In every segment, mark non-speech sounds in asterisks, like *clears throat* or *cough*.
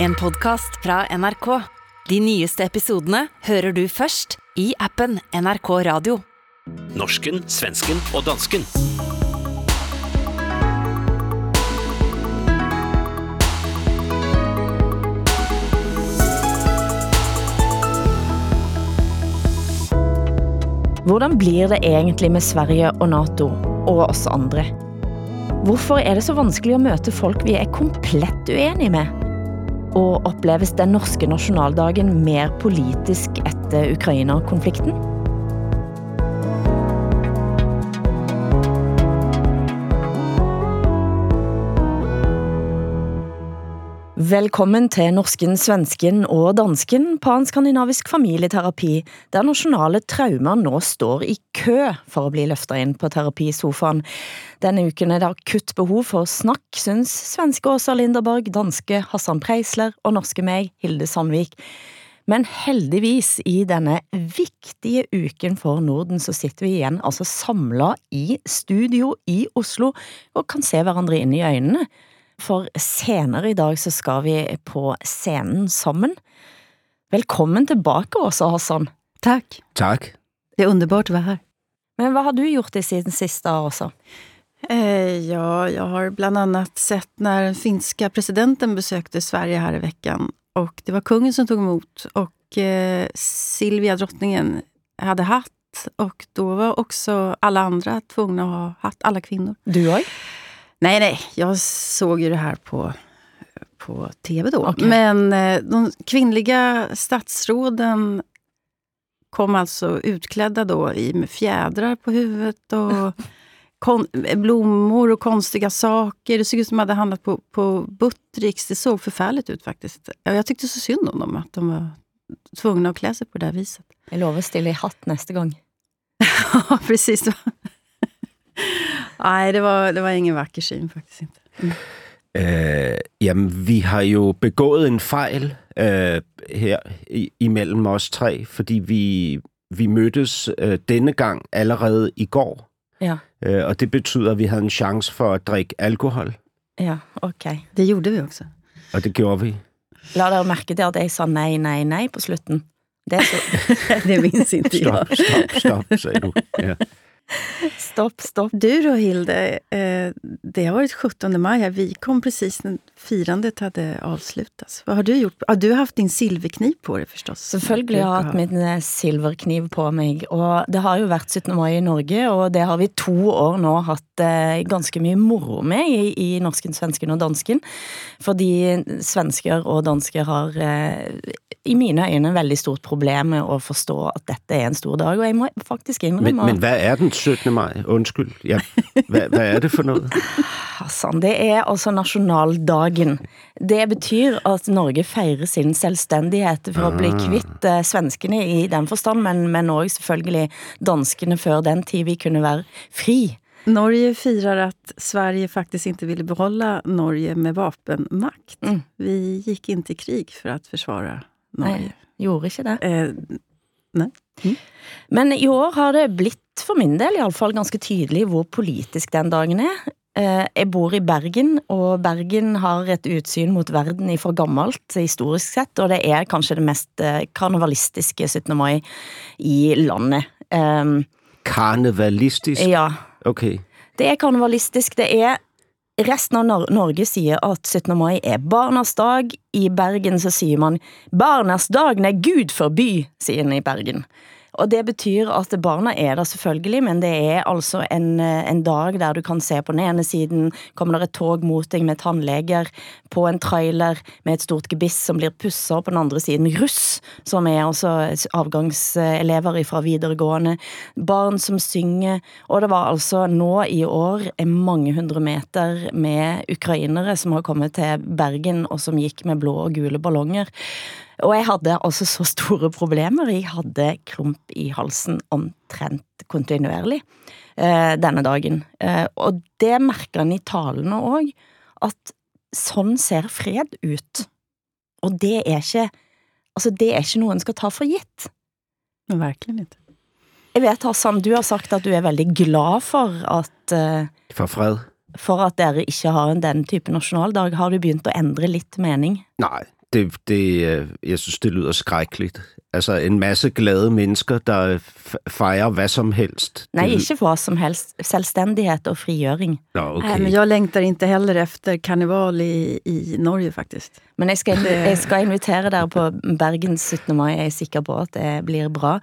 En podcast fra NRK. De nyeste episodene hører du først i appen NRK Radio. Norsken, svensken og dansken. Hvordan blir det egentlig med Sverige og NATO, og oss andre? Hvorfor er det så vanskelig å møte folk vi er komplett uenige med? Og oppleves den norske nasjonaldagen mer politisk etter Ukraina-konflikten? Velkommen til Norsken, Svensken og Dansken, panskandinavisk familieterapi, der nasjonale traumer nå står i kø for å bli løftet inn på terapisofaen. Denne uken er det akutt behov for snakk, syns svenske Åsa Linderborg, danske Hassan Preisler og norske meg, Hilde Sandvik. Men heldigvis, i denne viktige uken for Norden, så sitter vi igjen altså samlade i studio i Oslo og kan se hverandre inn i øynene. For senere i dag så skal vi på scenen sammen. Velkommen tilbake, Åsa Hassan. Tack. Tack. Det är underbart att vara här. Men vad har du gjort i sin sista, Åsa? Eh, ja, jag har bland annat sett när den finska presidenten besökte Sverige här i veckan. Och Det var kungen som tog emot och eh, Silvia, drottningen, hade hatt. Och då var också alla andra tvungna att ha hatt, alla kvinnor. Du òg? Nej, nej, jag såg ju det här på, på tv då. Okej. Men eh, de kvinnliga statsråden kom alltså utklädda då i, med fjädrar på huvudet och *laughs* kon, blommor och konstiga saker. Det såg ut som att de hade handlat på, på Buttricks. Det såg förfärligt ut faktiskt. Ja, Jag tyckte så synd om dem, att de var tvungna att klä sig på det där viset. Jeg lover å stille i hatt neste gang. *laughs* Ja, precis. Nej, det var, det var ingen vacker syn faktiskt inte. Øh, jamen, vi har jo begået en fejl øh, her i, imellem os tre, fordi vi, vi mødtes øh, denne gang allerede i går. Ja, Øh, og det betyder, at vi havde en chance for at drikke alkohol, ja, ok. Det gjorde vi också. og det gjorde vi. La dere merke til at jeg sa nei, nei, nei på slutten. Det er så... *laughs* det minns inte jag. Stop, stop, stop, sagde du. Ja. Stopp, stopp. Du då Hilde, eh, det har varit 17 maj här. Vi kom precis när firandet hade avslutats. Vad har du gjort? Ja, du har haft din silverkniv på dig förstås. Selvfølgelig har jeg hatt min eh, silverkniv på meg, og det har jo vært 17. mai i Norge, og det har vi to år nå hatt eh, ganske mye moro med i, i norsken, svensken og dansken, fordi svensker og dansker har eh, i mine øyne veldig stort problem med å forstå at dette er en stor dag, og jeg må faktisk Men, innrømme men hvad er den 17. maj? Undskyld. Ja, hvad, hvad er det for noget? Hassan, *laughs* det er altså nasjonaldagen. Det betyr at Norge feirer sin selvstendighet for å bli kvitt eh, svenskene i den forstand, men, men også selvfølgelig danskene før den tid vi kunne være fri. Norge firar att Sverige faktiskt inte ville behålla Norge med vapenmakt. Mm. Vi gick inte i krig för att försvara Norge. Nei, gjorde ikke det. Eh, Men i år har det blitt, for min del i alle fall, ganske tydelig hvor politisk den dagen er. Eh, Jeg bor i Bergen, og Bergen har et utsyn mot verden fra gammelt, historisk sett, og det er kanskje det mest eh, karnevalistiske 17. mai i landet. Um, Karnevalistisk? ja, Okay. det er karnevalistisk. Det er Resten av Nor Norge sier at 17. mai er barnas dag. I Bergen så sier man 'barnas dag', nei, Gud forby, sier en i Bergen. Och det betyder att barnen är där, selvfølgelig, men det är alltså en, en dag där du kan se på den ene siden kommer det ett tåg mot dig med tannleger, på en trailer med ett stort gebiss som blir pusset, på den andra sidan russ, som är altså avgångselever från videregående, barn som synger, Och det var alltså, nu i år många hundra meter med ukrainare som har kommit till Bergen, och som gick med blå och gula ballonger. Og jeg hadde altså så store problemer. Jeg hadde klump i halsen omtrent kontinuerlig eh, denne dagen. Eh, og det merka en i talene òg, at sånn ser fred ut. Og det er ikke Altså, det er ikke noe en skal ta for gitt. men verkligen inte. Jeg vet, Hassan, du har sagt at du er veldig glad for at, eh, For fred? for at dere ikke har en den type nasjonaldag. Har du begynt å endre litt mening? Nej, det, det, jeg synes, det lyder skrækkeligt. Altså en masse glade mennesker, der fejrer hvad som helst. Nej, ikke vad som helst. Selvstændighed og frigjøring. Nå, Nej, okay. men jag längtar inte heller efter karneval i, i Norge faktiskt. Men jeg skal, jeg skal invitere dere på Bergens 17. maj. Jeg er sikker på at det blir bra.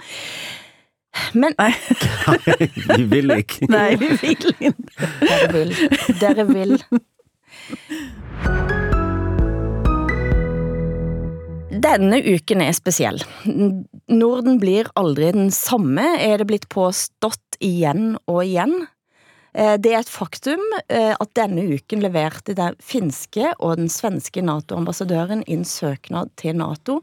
Men *laughs* Vi vil ikke. Nej, vi vill inte. dere vil. Dere vil. *laughs* Denne uken er spesiell. Norden blir aldri den samme, er det blitt påstått igjen og igjen. Eh, det er et faktum eh, at denne uken leverte den finske og den svenske NATO-ambassadøren inn søknad til NATO,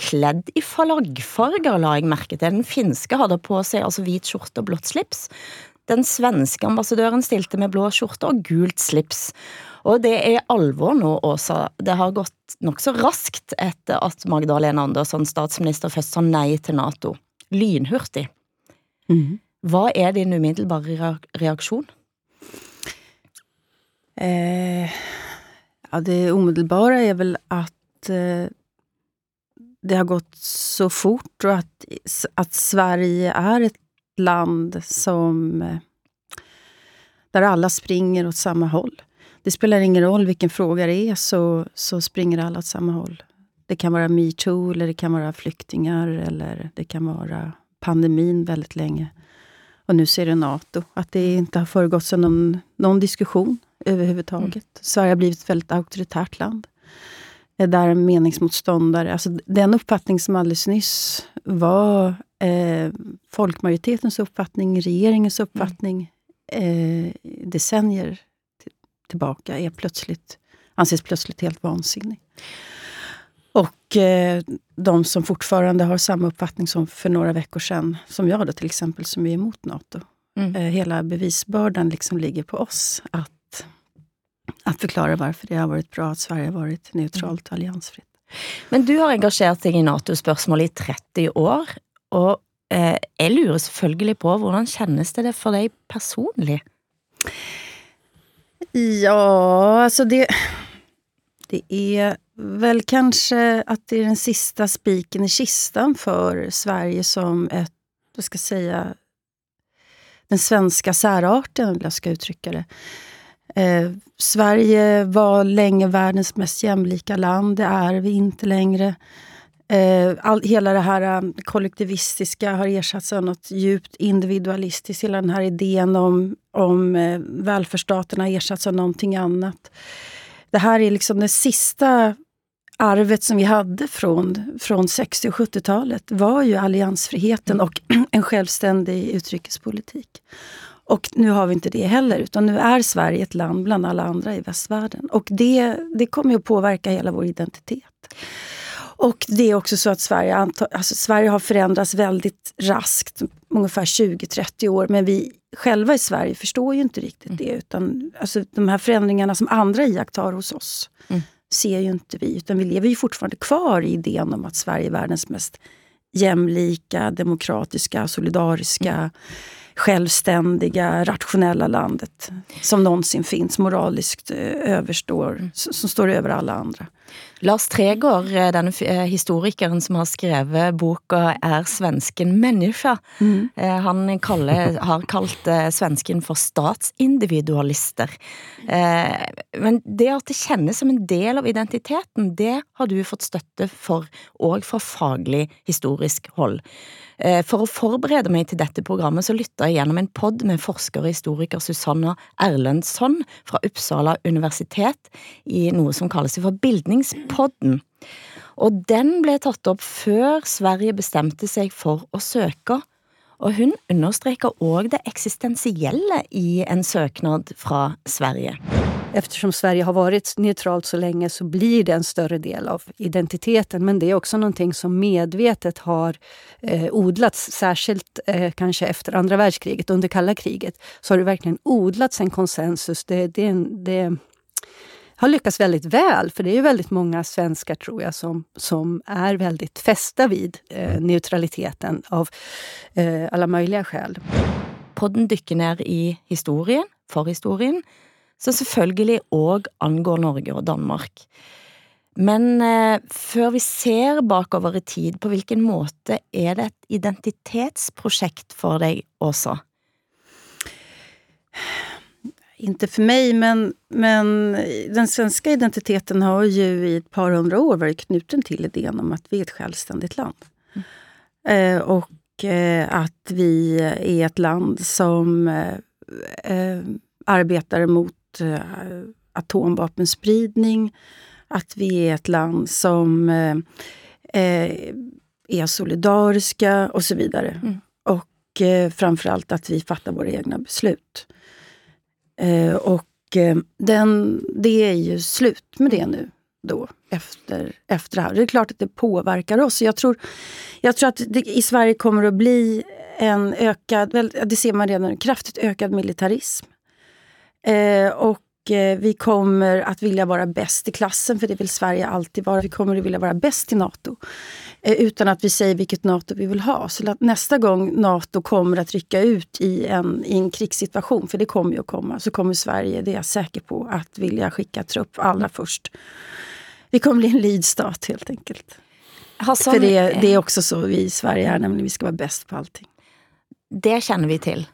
kledd i flaggfarger, la jeg merke til. Den finske hadde på seg altså hvit skjorte og blått slips. Den svenske ambassadøren stilte med blå skjorte og gult slips. Og det er alvor nå, Åsa. Det har gått nokså raskt etter at Magdalena Andersson, statsminister, først sa nei til NATO. Lynhurtig. Hva er din umiddelbare rea- reaktion? Eh, ja, det omedelbara är väl att eh, det har gått så fort och att, att Sverige är ett land som eh, där alla springer åt samma håll. Det spelar ingen roll vilken fråga det är, så, så springer alla åt samma håll. Det kan vara metoo, eller det kan vara flyktingar, eller det kan vara pandemin väldigt länge. Och nu ser det NATO. Att det inte har föregått någon, någon diskussion överhuvudtaget. Sverige har blivit ett väldigt auktoritärt land. Där meningsmotståndare, alltså den uppfattning som alldeles nyss var eh, folkmajoritetens uppfattning, regeringens uppfattning eh, decennier tillbaka, är plötsligt, anses plötsligt helt vansinnig. Och eh, de som fortfarande har samma uppfattning som för några veckor sedan, som jag då till exempel, som är emot NATO. Mm. Eh, hela bevisbördan liksom ligger på oss att, att förklara varför det har varit bra att Sverige har varit neutralt och alliansfritt. Men du har engasjert deg i NATO-spørsmål i 30 år, og eh, jeg lurer selvfølgelig på, hvordan kjennes det for deg personligt? Ja, alltså det... Det är väl kanske att det är den sista spiken i kistan för Sverige som ett, vad ska jag säga, den svenska särarten, vill jag ska uttrycka det. Eh, Sverige var länge världens mest jämlika land, det är vi inte längre. Eh, all, hela det här um, kollektivistiska har ersatts av något djupt individualistiskt. Hela den här idén om, om eh, välfärdsstaten har ersatts av någonting annat. Det här är liksom det sista arvet som vi hade från, från 60 och 70-talet var ju alliansfriheten och *clears throat* en självständig utrikespolitik. Och nu har vi inte det heller, utan nu är Sverige ett land bland alla andra i västvärlden. Och det, det kommer att påverka hela vår identitet. Och det är också så att Sverige, alltså Sverige har förändrats väldigt raskt, ungefär 20-30 år, men vi själva i Sverige förstår ju inte riktigt det. Utan, alltså, de här förändringarna som andra iakttar hos oss ser ju inte vi, utan vi lever ju fortfarande kvar i idén om att Sverige är världens mest jämlika, demokratiska, solidariska, självständiga, rationella landet som någonsin finns, moraliskt eh, överstår, som som står över alla andra. Lars Tregård, eh, denne f- eh, historikeren som har skrevet boka Er svensken människa, eh, han kaller, *laughs* har kalt svensken for statsindividualister. Men det at det kjennes som en del av identiteten, det har du fått støtte for, og fra faglig historisk hold. For å forberede meg til dette programmet så lytta jeg gjennom en podd med forsker og historiker Susanna Erlendsson fra Uppsala universitet i noe som kalles for Bildningspodden. Og den ble tatt opp før Sverige bestemte seg for å søke. Og hun understreker òg det eksistensielle i en søknad fra Sverige. Eftersom Sverige har varit neutralt så länge så blir det en större del av identiteten. Men det är också någonting som medvetet har eh, odlats, särskilt eh, kanske efter andra världskriget, under kalla kriget. Så har det verkligen odlats en konsensus. Det, det, det har lyckats väldigt väl, för det är ju väldigt många svenskar tror jag som, som är väldigt fästa vid eh, neutraliteten av eh, alla möjliga skäl. Podden dykker ned i historien, forhistorien, som selvfølgelig òg angår Norge og Danmark. Men eh, før vi ser bakover i tid, på hvilken måte er det et identitetsprojekt for dig også? Inte för mig, men, men den svenska identiteten har ju i ett par hundra år varit knuten till idén om att vi är ett självständigt land. Mm. Eh, och eh, att vi är ett land som eh, eh arbetar mot eh, atomvapenspridning, att vi är ett land som eh, är solidariska och så vidare. Mm. Och framförallt att vi fattar våra egna beslut. Eh, och eh, den, det är ju slut med det nu då, efter, efter det här. Det är klart att det påverkar oss. Jag tror, jag tror att det i Sverige kommer att bli en ökad, det ser man redan, kraftigt ökad militarism. Eh, och vi kommer att vilja vara bäst i klassen, för det vill Sverige alltid vara. Vi kommer att vilja vara bäst i NATO. Eh, utan att vi säger vilket NATO vi vill ha. Så att nästa gång NATO kommer att rycka ut i en, i en krigssituation, för det kommer ju att komma, så kommer Sverige, det är jag säker på, att vilja skicka trupp allra först. Vi kommer bli en lydstat helt enkelt. Hassan, för det, det är också så vi i Sverige är, nämligen vi ska vara bäst på allting. Det känner vi till.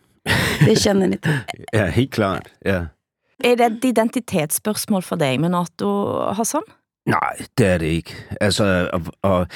Det känner ni till. *laughs* Ja, helt klart. Ja. Är det ett identitetsspörsmål för dig med NATO, Hassan? Nej, det er det ikke. Altså, og, og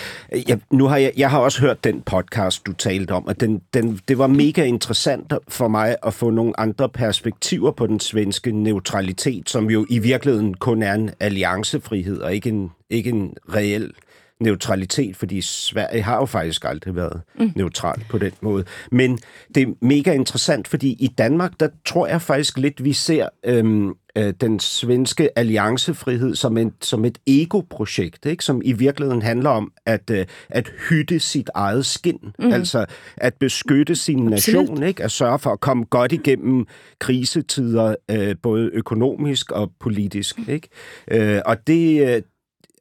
jeg, nu har jeg, jeg har også hørt den podcast, du talte om, og den, den, det var mega interessant for mig at få nogle andre perspektiver på den svenske neutralitet, som jo i virkeligheden kun er en alliancefrihed og ikke en, ikke en reel neutralitet, fordi Sverige har jo faktisk aldrig været mm. neutral på den måde. Men det er mega interessant, fordi i Danmark, der tror jeg faktisk lidt, vi ser øhm, øh, den svenske alliancefrihed som, en, som et ego-projekt, ikke? som i virkeligheden handler om at, øh, at hytte sit eget skin, mm. altså at beskytte sin Absolut. nation, ikke? at sørge for at komme godt igennem krisetider, øh, både økonomisk og politisk. Ikke? Øh, og det, øh,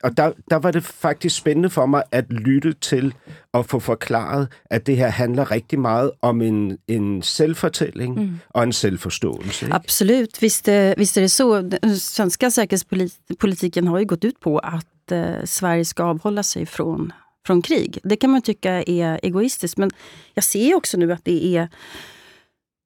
og der, der var det faktisk spændende for mig at lytte til og få forklaret, at det her handler rigtig meget om en, en selvfortælling mm. och en selvforståelse. Ikke? Absolut, visst, visst är det så. Den svenska säkerhetspolitiken har ju gått ut på att eh, Sverige ska avhålla sig från, från krig. Det kan man tycka är egoistiskt, men jag ser också nu att det är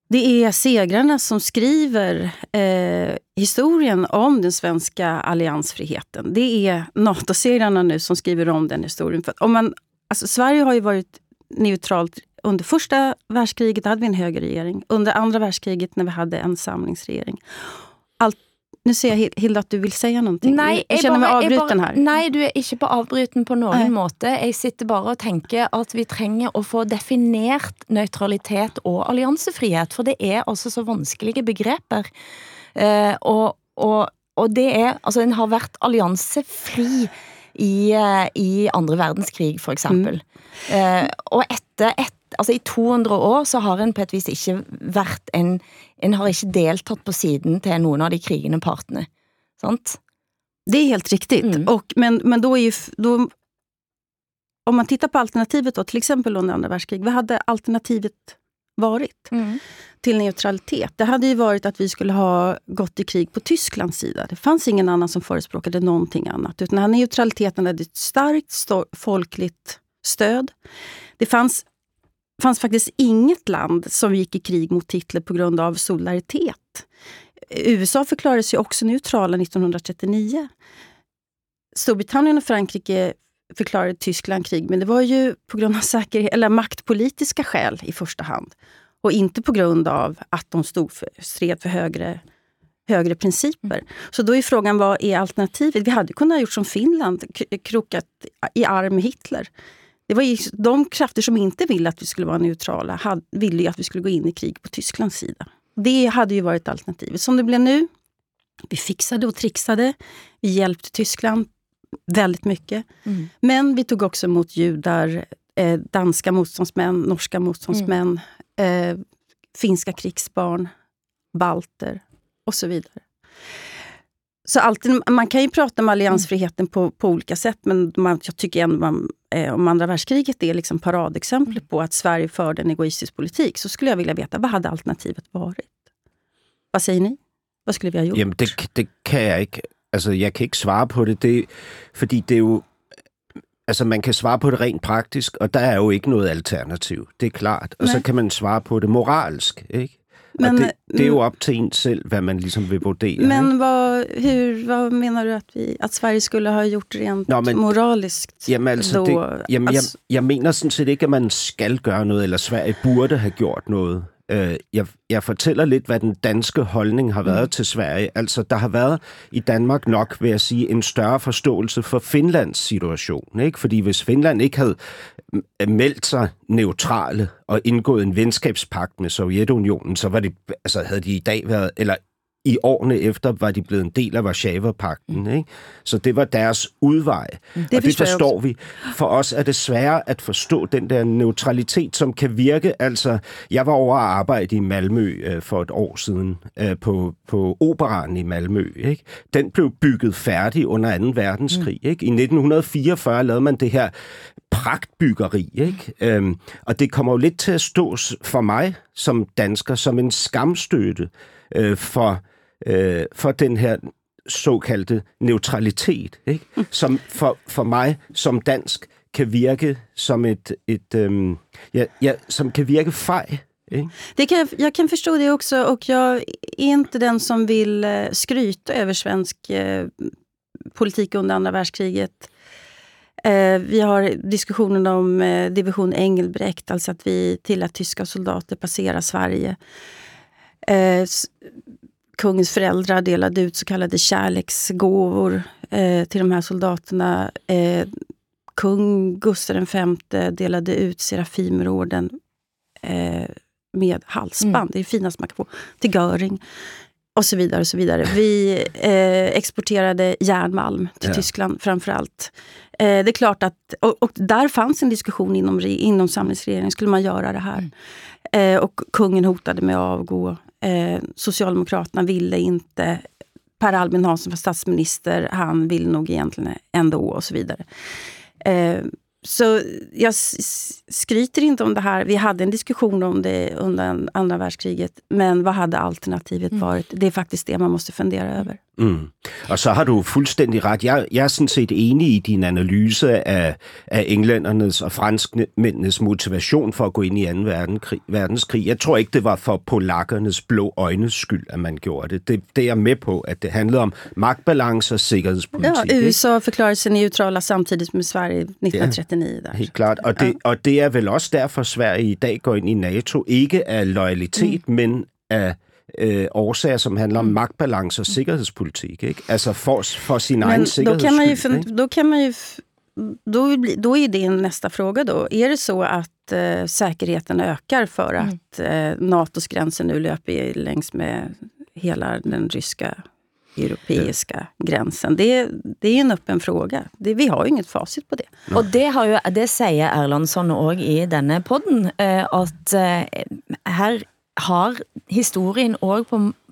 det är segrarna som skriver eh, historien om den svenska alliansfriheten. Det är NATO-segrarna nu som skriver om den historien. För om man, alltså Sverige har ju varit neutralt under första världskriget, då hade vi en högerregering. Under andra världskriget när vi hade en samlingsregering. Nu ser jag Hilda att du vill säga någonting. Nej, jag känner mig avbruten här. Nej, du är inte på avbruten på någon nej. måte. Jag sitter bara och tänker att vi trenger att få definierat neutralitet och alliansfrihet, för det är också så vanskliga begrepp. Uh, och, och, och det är, alltså en har varit alliansfri i, eh, i andre verdenskrig, for eksempel. Mm. Uh, og etter, et, altså i 200 år så har en på et vis ikke vært en En har ikke deltatt på siden til någon av de krigende partene. Sant? Det är helt riktigt. Mm. Och, men, men då är ju... Då, om man tittar på alternativet, då, till exempel under andra världskriget. Vad hade alternativet varit mm. till neutralitet? Det hade ju varit att vi skulle ha gått i krig på Tysklands sida. Det fanns ingen annan som förespråkade någonting annat. Utan den här neutraliteten hade ett starkt folkligt stöd. Det fanns fanns faktiskt inget land som gick i krig mot Hitler på grund av solidaritet. USA förklarade sig också neutrala 1939. Storbritannien och Frankrike förklarade Tyskland krig, men det var ju på grund av säkerhet, eller maktpolitiska skäl i första hand. Och inte på grund av att de stod för, stred för högre, högre principer. Mm. Så då är frågan, vad är alternativet? Vi hade kunnat gjort som Finland, krokat i arm med Hitler. Det var ju de krafter som inte ville att vi skulle vara neutrala, hade, ville ju att vi skulle gå in i krig på Tysklands sida. Det hade ju varit alternativet. Som det blev nu, vi fixade och trixade. Vi hjälpte Tyskland väldigt mycket. Mm. Men vi tog också emot judar, eh, danska motståndsmän, norska motståndsmän, mm. eh, finska krigsbarn, balter och så vidare. Så alltid, man kan ju prata om alliansfriheten på, på olika sätt, men man, jag tycker ändå man, eh, om andra världskriget är liksom paradexemplet på att Sverige förde en egoistisk politik, så skulle jag vilja veta, vad hade alternativet varit? Vad säger ni? Vad skulle vi ha gjort? Jamen, det, det kan jag inte altså, jeg kan ikke svare på det, det fordi det er jo Altså, man kan svare på det rent praktisk, og der er jo ikke noget alternativ. Det er klart. Og Nej. så kan man svare på det moralsk, ikke? Men, det, det er jo op til en selv, hvad man ligesom vil vurdere. ikke? Men vad, hur, vad menar du att, vi, att Sverige skulle ha gjort rent Nå, men- moraliskt? Jamen altså, då? det, jamen, Alltså- jeg, jeg mener sådan set ikke, at man skal gøre noget, eller Sverige burde have gjort noget. Øh, jeg, jeg fortæller lidt, hvad den danske holdning har været mm. til Sverige. Altså, der har været i Danmark nok, vil jeg sige, en større forståelse for Finlands situation. Ikke? Fordi hvis Finland ikke havde meldt sig neutrale og indgået en venskabspagt med Sovjetunionen, så var det, altså, havde de i dag været, eller i årene efter var de blevet en del af Warszawa-pakten. Ikke? Så det var deres udvej. Det og det forstår vi. For os er det sværere at forstå den der neutralitet, som kan virke. Altså, jeg var over at arbejde i Malmø øh, for et år siden øh, på, på operan i Malmø. Ikke? Den blev bygget færdig under 2. verdenskrig. Mm. Ikke? I 1944 lavede man det her pragtbyggeri. Ikke? Øhm, og det kommer jo lidt til at stå for mig som dansker som en skamstøtte øh, for, øh, for den her såkaldte neutralitet, ikke? som for, for mig som dansk kan virke som et, et øhm, ja, ja, som kan virke fej. Ikke? Det kan, jag- kan förstå det också och jag är inte den som vill eh, skryta över svensk eh, politik under andra världskriget. Eh, vi har diskussionen om eh, division Engelbrekt, alltså att vi tillät tyska soldater passera Sverige. Kungens föräldrar delade ut så kallade kärleksgåvor eh, till de här soldaterna. Eh, kung Gustav V delade ut Serafimerorden eh, med halsband. Mm. Det är det finaste man kan få. Till Göring. Och så vidare. och så vidare. Vi eh, exporterade järnmalm till Ja. Tyskland framför allt. Eh, det är klart att, och, och där fanns en diskussion inom, inom samlingsregeringen. Skulle man göra det här? Eh, och kungen hotade med att avgå. Eh, Socialdemokraterna ville inte. Per Albin Hansson var statsminister. Han vill nog egentligen ändå och så vidare. Eh, så jag skryter inte om det här. Vi hade en diskussion om det under andra världskriget. Men vad hade alternativet varit? Det är faktiskt det man måste fundera över. Mm. Og så har du fuldstændig ret. Jeg, jeg er sådan set enig i din analyse af, af englændernes og franskmændenes motivation for at gå ind i 2. verdenskrig. verdenskrig. Jeg tror ikke, det var for polakkernes blå øjnes skyld, at man gjorde det. Det, det er jeg med på, at det handlede om magtbalance og sikkerhedspolitik. Ja? USA förklarade sig neutrala samtidigt med Sverige 1939. Där. Helt klart. Og det, og det er vel også derfor, Sverige i dag går ind i NATO. Ikke af loyalitet, mm. men af øh, årsager, som handler om magtbalance og sikkerhedspolitik. Ikke? Altså for, for sin egen Men då kan man ju, då kan man ju då, är det nästa fråga då. Är det så att eh, säkerheten ökar för att eh, NATOs gränser nu löper längs med hela den ryska europeiska gränsen? Det, det är en öppen fråga. Det, vi har ju inget facit på det. Og det, har jo, det sier Erlandsson òg i denne podden, eh, at eh, her har historien òg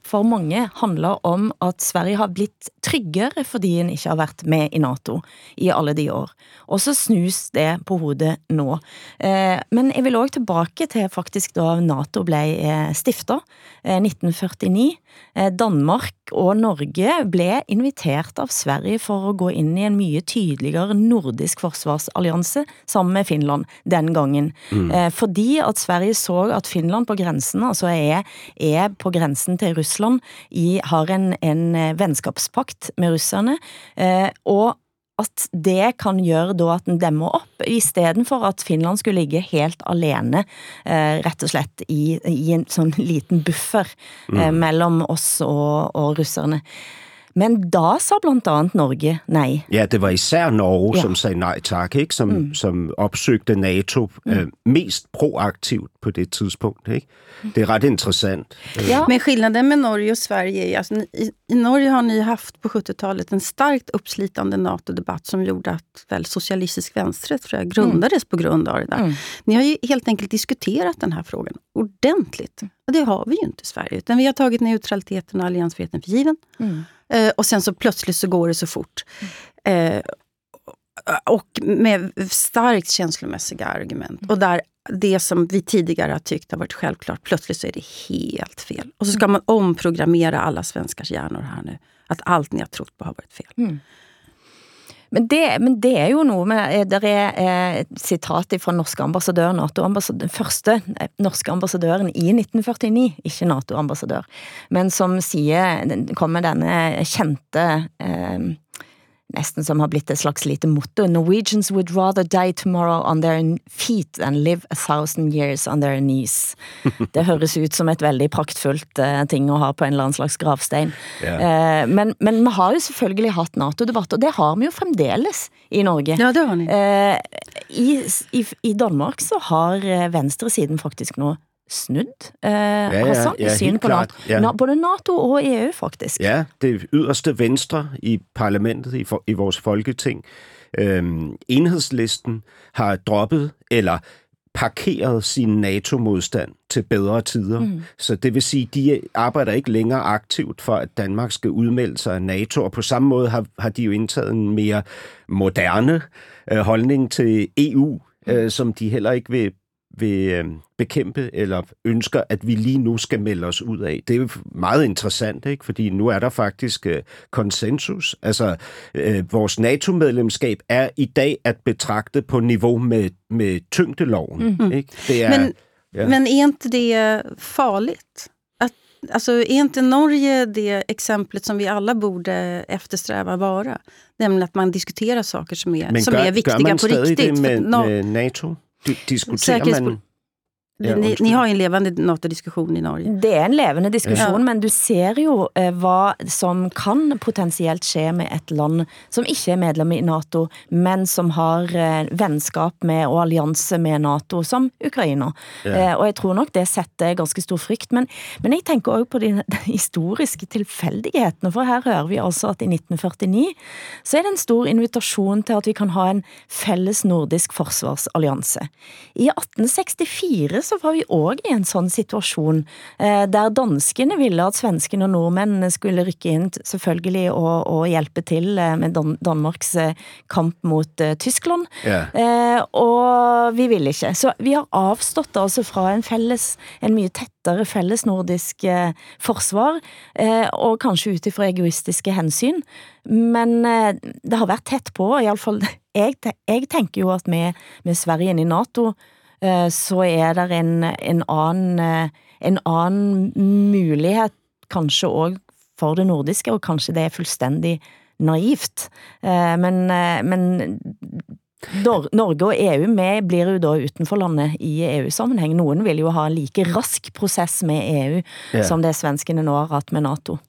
for mange handla om at Sverige har blitt tryggere fordi en ikke har vært med i NATO i alle de år. Og så snus det på hodet nå. Eh, men jeg vil òg tilbake til faktisk da NATO ble eh, stifta, 1949. Eh, Danmark og Norge ble invitert av Sverige for å gå inn i en mye tydeligere nordisk forsvarsallianse sammen med Finland den gangen. Eh, fordi at Sverige så at Finland på grensen, altså er, er på grensen til Russland, i, har en, en eh, vennskapspakt med russerne, eh, og at det kan gjøre da at den demmer opp, i stedet for at Finland skulle ligge helt alene, eh, rett og slett i, i en sånn liten buffer eh, mellom oss og, og russerne. Men da sa blandt andet Norge nej. Ja, det var især Norge, Ja. som sagde nej tak, ikke? Som, mm. som opsøgte NATO øh, mest proaktivt på det tidspunkt. Ikke? Det er ret interessant. Ja, Men skillnaden med Norge och Sverige är alltså, i, i Norge har ni haft på 70-talet en starkt uppslitande NATO-debatt som gjorde att väl socialistisk vänsterrätt tror jag, grundades på grund av det där. Mm. Ni har ju helt enkelt diskuterat den här frågan ordentligt. Och det har vi ju inte i Sverige. Utan vi har tagit neutraliteten och alliansfriheten för given. Eh, och sen så plötsligt så går det så fort. Eh, och med starkt känslomässiga argument. Och där det som vi tidigare har tyckt har varit självklart, plötsligt så är det helt fel. Och så ska man omprogrammera alla svenskars hjärnor här nu. Att allt ni har trott på har varit fel. Mm. Men det, men det er jo noe med eh, Det er eh, et sitat fra norske ambassadør, NATO-ambassadør, den første eh, norske ambassadøren i 1949, ikke NATO-ambassadør, men som sier, kommer denne kjente eh, nesten som har blitt et slags lite motto. Norwegians would rather die tomorrow on their feet than live a thousand years on their knees. *laughs* Det høres ut som et veldig praktfullt uh, ting å ha på en eller annen slags gravstein. Ja. Uh, men, men vi har jo selvfølgelig hatt NATO-debatt, og det har vi jo fremdeles i Norge. Ja, det har ni. Uh, i, i, I Danmark så har venstresiden faktisk nå snudd eh, ja, ja, i synet helt på klart, NATO. ja. Både NATO og EU, faktisk. Ja, det yderste venstre i parlamentet, i, for, i vores folketing. Øhm, enhedslisten har droppet eller parkeret sin NATO-modstand til bedre tider. Mm. Så det vil sige, de arbejder ikke længere aktivt for, at Danmark skal udmelde sig af NATO, og på samme måde har, har de jo indtaget en mere moderne øh, holdning til EU, øh, som de heller ikke vil vil øh, bekæmpe eller ønsker, at vi lige nu skal melde os ud af. Det er meget interessant, ikke? fordi nu er der faktisk øh, konsensus. Altså, øh, vores NATO-medlemskab er i dag at betragte på niveau med, med tyngdeloven. Mm. Ikke? Det er, Men, ja. men är inte det farligt? Att, alltså, är inte Norge det exemplet som vi alla borde eftersträva vara? Nämligen att man diskuterar saker som är, Men som gør, är viktiga gør man på riktigt. det med, med NATO? Di- Diskuterer Säkerhetspo- man... Ja, ni, ni har ju en levande NATO-diskussion i Norge. Det er en levende diskusjon, Ja. men du ser jo eh, hva som kan potensielt skje med et land som ikke er medlem i NATO, men som har eh, vennskap med og allianse med NATO, som Ukraina. Eh, og jeg tror nok det setter ganske stor frykt. Men, men jeg tenker også på de, *laughs* de historiske tilfeldighetene, for her hører vi altså at i 1949 så er det en stor invitasjon til at vi kan ha en felles nordisk forsvarsallianse. I 1864 så var vi også i en sånn situasjon, eh, der danskene ville at svenskene og nordmennene skulle rykke inn t- selvfølgelig og, og hjelpe til eh, med Dan Danmarks eh, kamp mot Tyskland. Eh, og vi ville ikke. Så vi har avstått altså fra en felles, en mye tettere felles nordisk forsvar, og kanskje ut ifra egoistiske hensyn. Men det har vært tett på, i alle fall *laughs* jeg, jeg tenker jo at med, med Sverige inn i NATO, så er det en, en annen, eh, en annen mulighet kanskje også for det nordiske, og kanskje det er fullstendig naivt. Eh, Men, eh, men Nor Norge og EU med blir jo da utenforlandet i EU-sammenheng. Noen vil jo ha en like rask prosess med EU Ja. som det svenskene nå har hatt med NATO.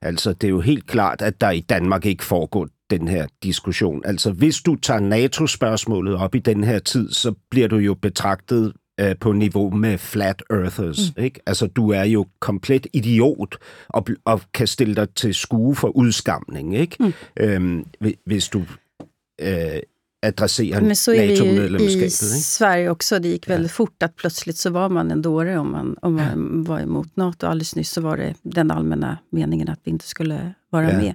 Altså, det er jo helt klart, at der i Danmark ikke foregår den her diskussion. Altså, hvis du tager NATO-spørgsmålet op i den her tid, så bliver du jo betragtet øh, på niveau med flat earthers. Mm. Ikke? Altså, du er jo komplet idiot og, og kan stille dig til skue for udskamning, ikke? Mm. Øhm, hvi- hvis du øh, adresserer Men så är ju i? Sverige också. Det gick väldigt fort att plötsligt så var man en dåre om man, om man var emot NATO. Alldeles nyss så var det den allmänna meningen att vi inte skulle vara Ja. med.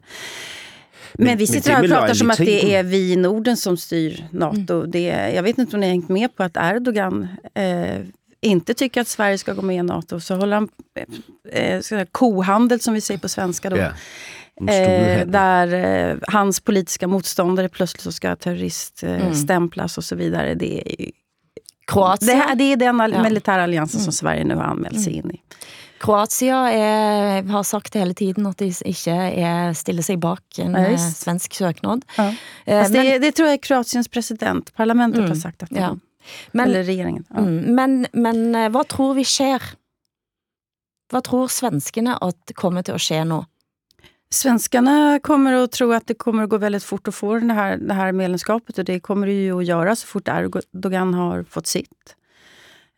Men, Men- vi sitter det här och pratar som att det är vi i Norden som styr NATO. Det, är- jag vet inte om ni har hängt med på att Erdogan eh, inte tycker att Sverige ska gå med i NATO. Så håller han eh, sån här kohandel som vi säger på svenska. Då. En Eh, där eh, hans politiska motståndare plötsligt så ska terroriststämplas eh, Mm. och så vidare. Det är, det, här, det är den Ja. militära alliansen som Sverige nu har anmält sig in i. Kroatia er, har sagt hele tiden at de ikke er, stiller seg bak en Ja, eh, svensk søknad. Ja. Eh, Fast det, det tror jag är Kroatiens president, parlamentet Mm. har sagt att det Ja. men, Eller regeringen. Ja. mm, men, men eh, hva tror vi skjer? Hva tror svenskene at kommer til å skje nå? Svenskarna kommer att tro att det kommer att gå väldigt fort att få det här, det här medlemskapet och det kommer det ju att göra så fort Erdogan har fått sitt.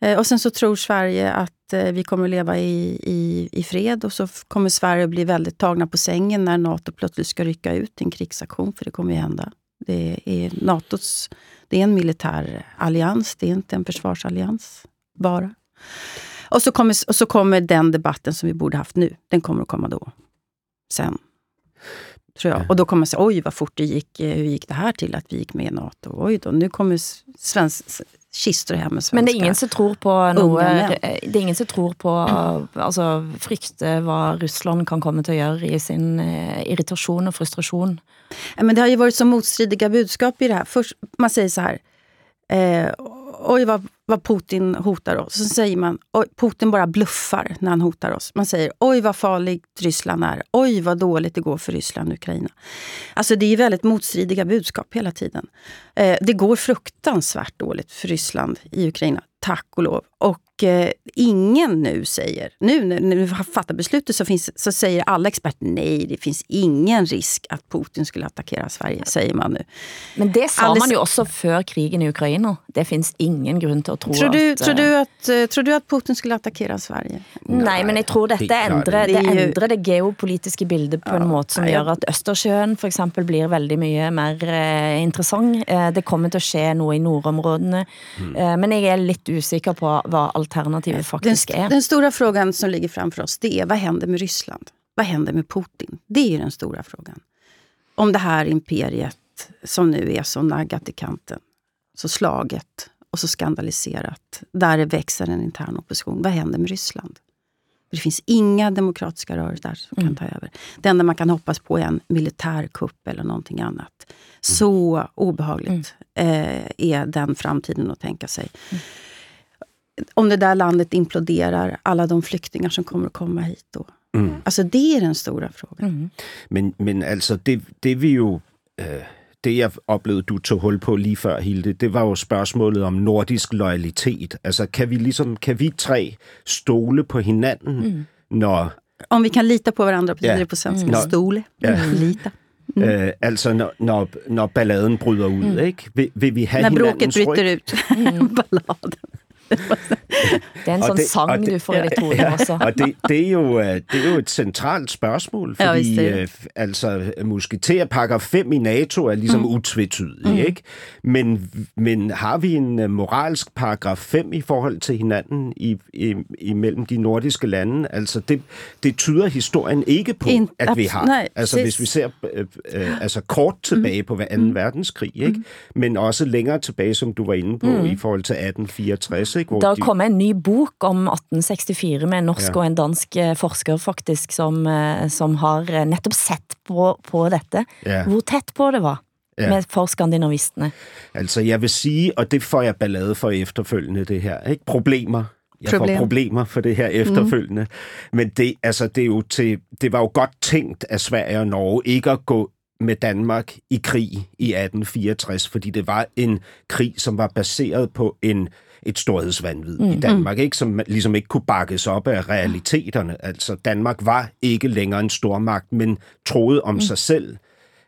Eh, och sen så tror Sverige att eh, vi kommer att leva i, i, i fred och så kommer Sverige att bli väldigt tagna på sängen när NATO plötsligt ska rycka ut i en krigsaktion, för det kommer ju hända. Det är NATOs, det är en militär allians, det är inte en försvarsallians bara. Och så kommer, och så kommer den debatten som vi borde haft nu, den kommer att komma då. Sen. Tror jag. Och då kommer man säga, oj vad fort det gick, eh, hur gick det här till att vi gick med i NATO? Oj då, nu kommer svensk, kistor hem med svenska. Men det er ingen som tror på noe menn. Det er ingen som tror på Altså frykte hva Russland kan til å gjøre i sin eh, irritasjon og frustrasjon. Ja, Men det har ju varit så motstridiga budskap i det här. Först, man säger så här, eh, oj vad, vad Putin hotar oss. Så säger man, oj, Putin bara bluffar när han hotar oss. Man säger, oj vad farligt Ryssland är. Oj vad dåligt det går för Ryssland och Ukraina. Alltså det är väldigt motstridiga budskap hela tiden. Eh, det går fruktansvärt dåligt för Ryssland i Ukraina, tack och lov. Och eh, ingen nu säger, nu när vi har fattat beslutet så, finns, så säger alla experter nej, det finns ingen risk att Putin skulle attackera Sverige, säger man nu. Men det sa Alle- man jo også før krigen i Ukraina. Det finns ingen grunn til å tro Tror du, at tror, eh, du att, eh, tror du att Putin skulle attackera Sverige? Nei, men jeg tror dette det klart. endrer det, endrer det geopolitiske bildet på en måte som nei, gjør at Østersjøen for eksempel blir veldig mye mer eh, interessant. Eh, det kommer til å skje noe i nordområdene. Eh, men jeg er litt usikker på hva alternativet Den, faktisk er. den stora frågan som ligger framför oss, det är vad händer med Ryssland? Vad händer med Putin? Det är ju den stora frågan. Om det här imperiet som nu är så naggat i kanten, så slaget och så skandaliserat, där det växer en intern opposition. Vad händer med Ryssland? Det finns inga demokratiska rörelser där som kan ta över. Det enda man kan hoppas på är en militärkupp eller någonting annat. Så obehagligt eh, är den framtiden att tänka sig om det där landet imploderar, alla de flyktingar som kommer att komma hit då. Alltså det är den stora frågan. Men, men altså, det, det vi jo... Øh, det jeg oplevede, du tog hul på lige før, Hilde, det var jo spørgsmålet om nordisk loyalitet. Altså, kan vi ligesom, kan vi tre stole på hinanden, mm. når, Om vi kan lita på varandra, betyder Ja. det på svenska. Mm. Stole. Ja. Lita. øh, altså når, når, når balladen bryder ud, mm. ikke? Vil, vil vi have När bråket bryter ryg? ut. *laughs* Balladen. *laughs* Det er en sånn det- sang det- du får i ditt hode også. Og det, det, er jo, øh, det er jo et centralt spørgsmål, Ja, fordi det. øh, altså, musketer paragraf 5 i NATO er ligesom mm. utvetydig, mm. ikke? Men, men har vi en øh, moralsk paragraf 5 i forhold til hinanden i, i, imellem de nordiske lande? Altså, det, det tyder historien ikke på, In- at vi har. nej, altså, hvis vi ser øh, altså kort tilbage på 2. Mm. verdenskrig, ikke? Men også længere tilbage, som du var inde på, mm. i forhold til 1864, ikke? Hvor Der de- kom en ny bok om 1864 med en norsk Ja. og en dansk eh, forsker faktisk, som, eh, som har eh, nettopp sett på, på dette. Ja. Hvor tæt på det var Ja. med for skandinavistene. Altså, jeg vil sige, og det får jeg ballade for efterfølgende, det her, ikke? Problemer. Jeg får problemer for det her efterfølgende. Mm. Men det, altså, det, er jo til, det var jo godt tænkt af Sverige og Norge ikke at gå med Danmark i krig i 1864, fordi det var en krig, som var baseret på en et storhedsvandvid mm. i Danmark, ikke? som ligesom ikke kunne bakkes op af realiteterne. Altså, Danmark var ikke længere en stormagt, men troede om mm. sig selv,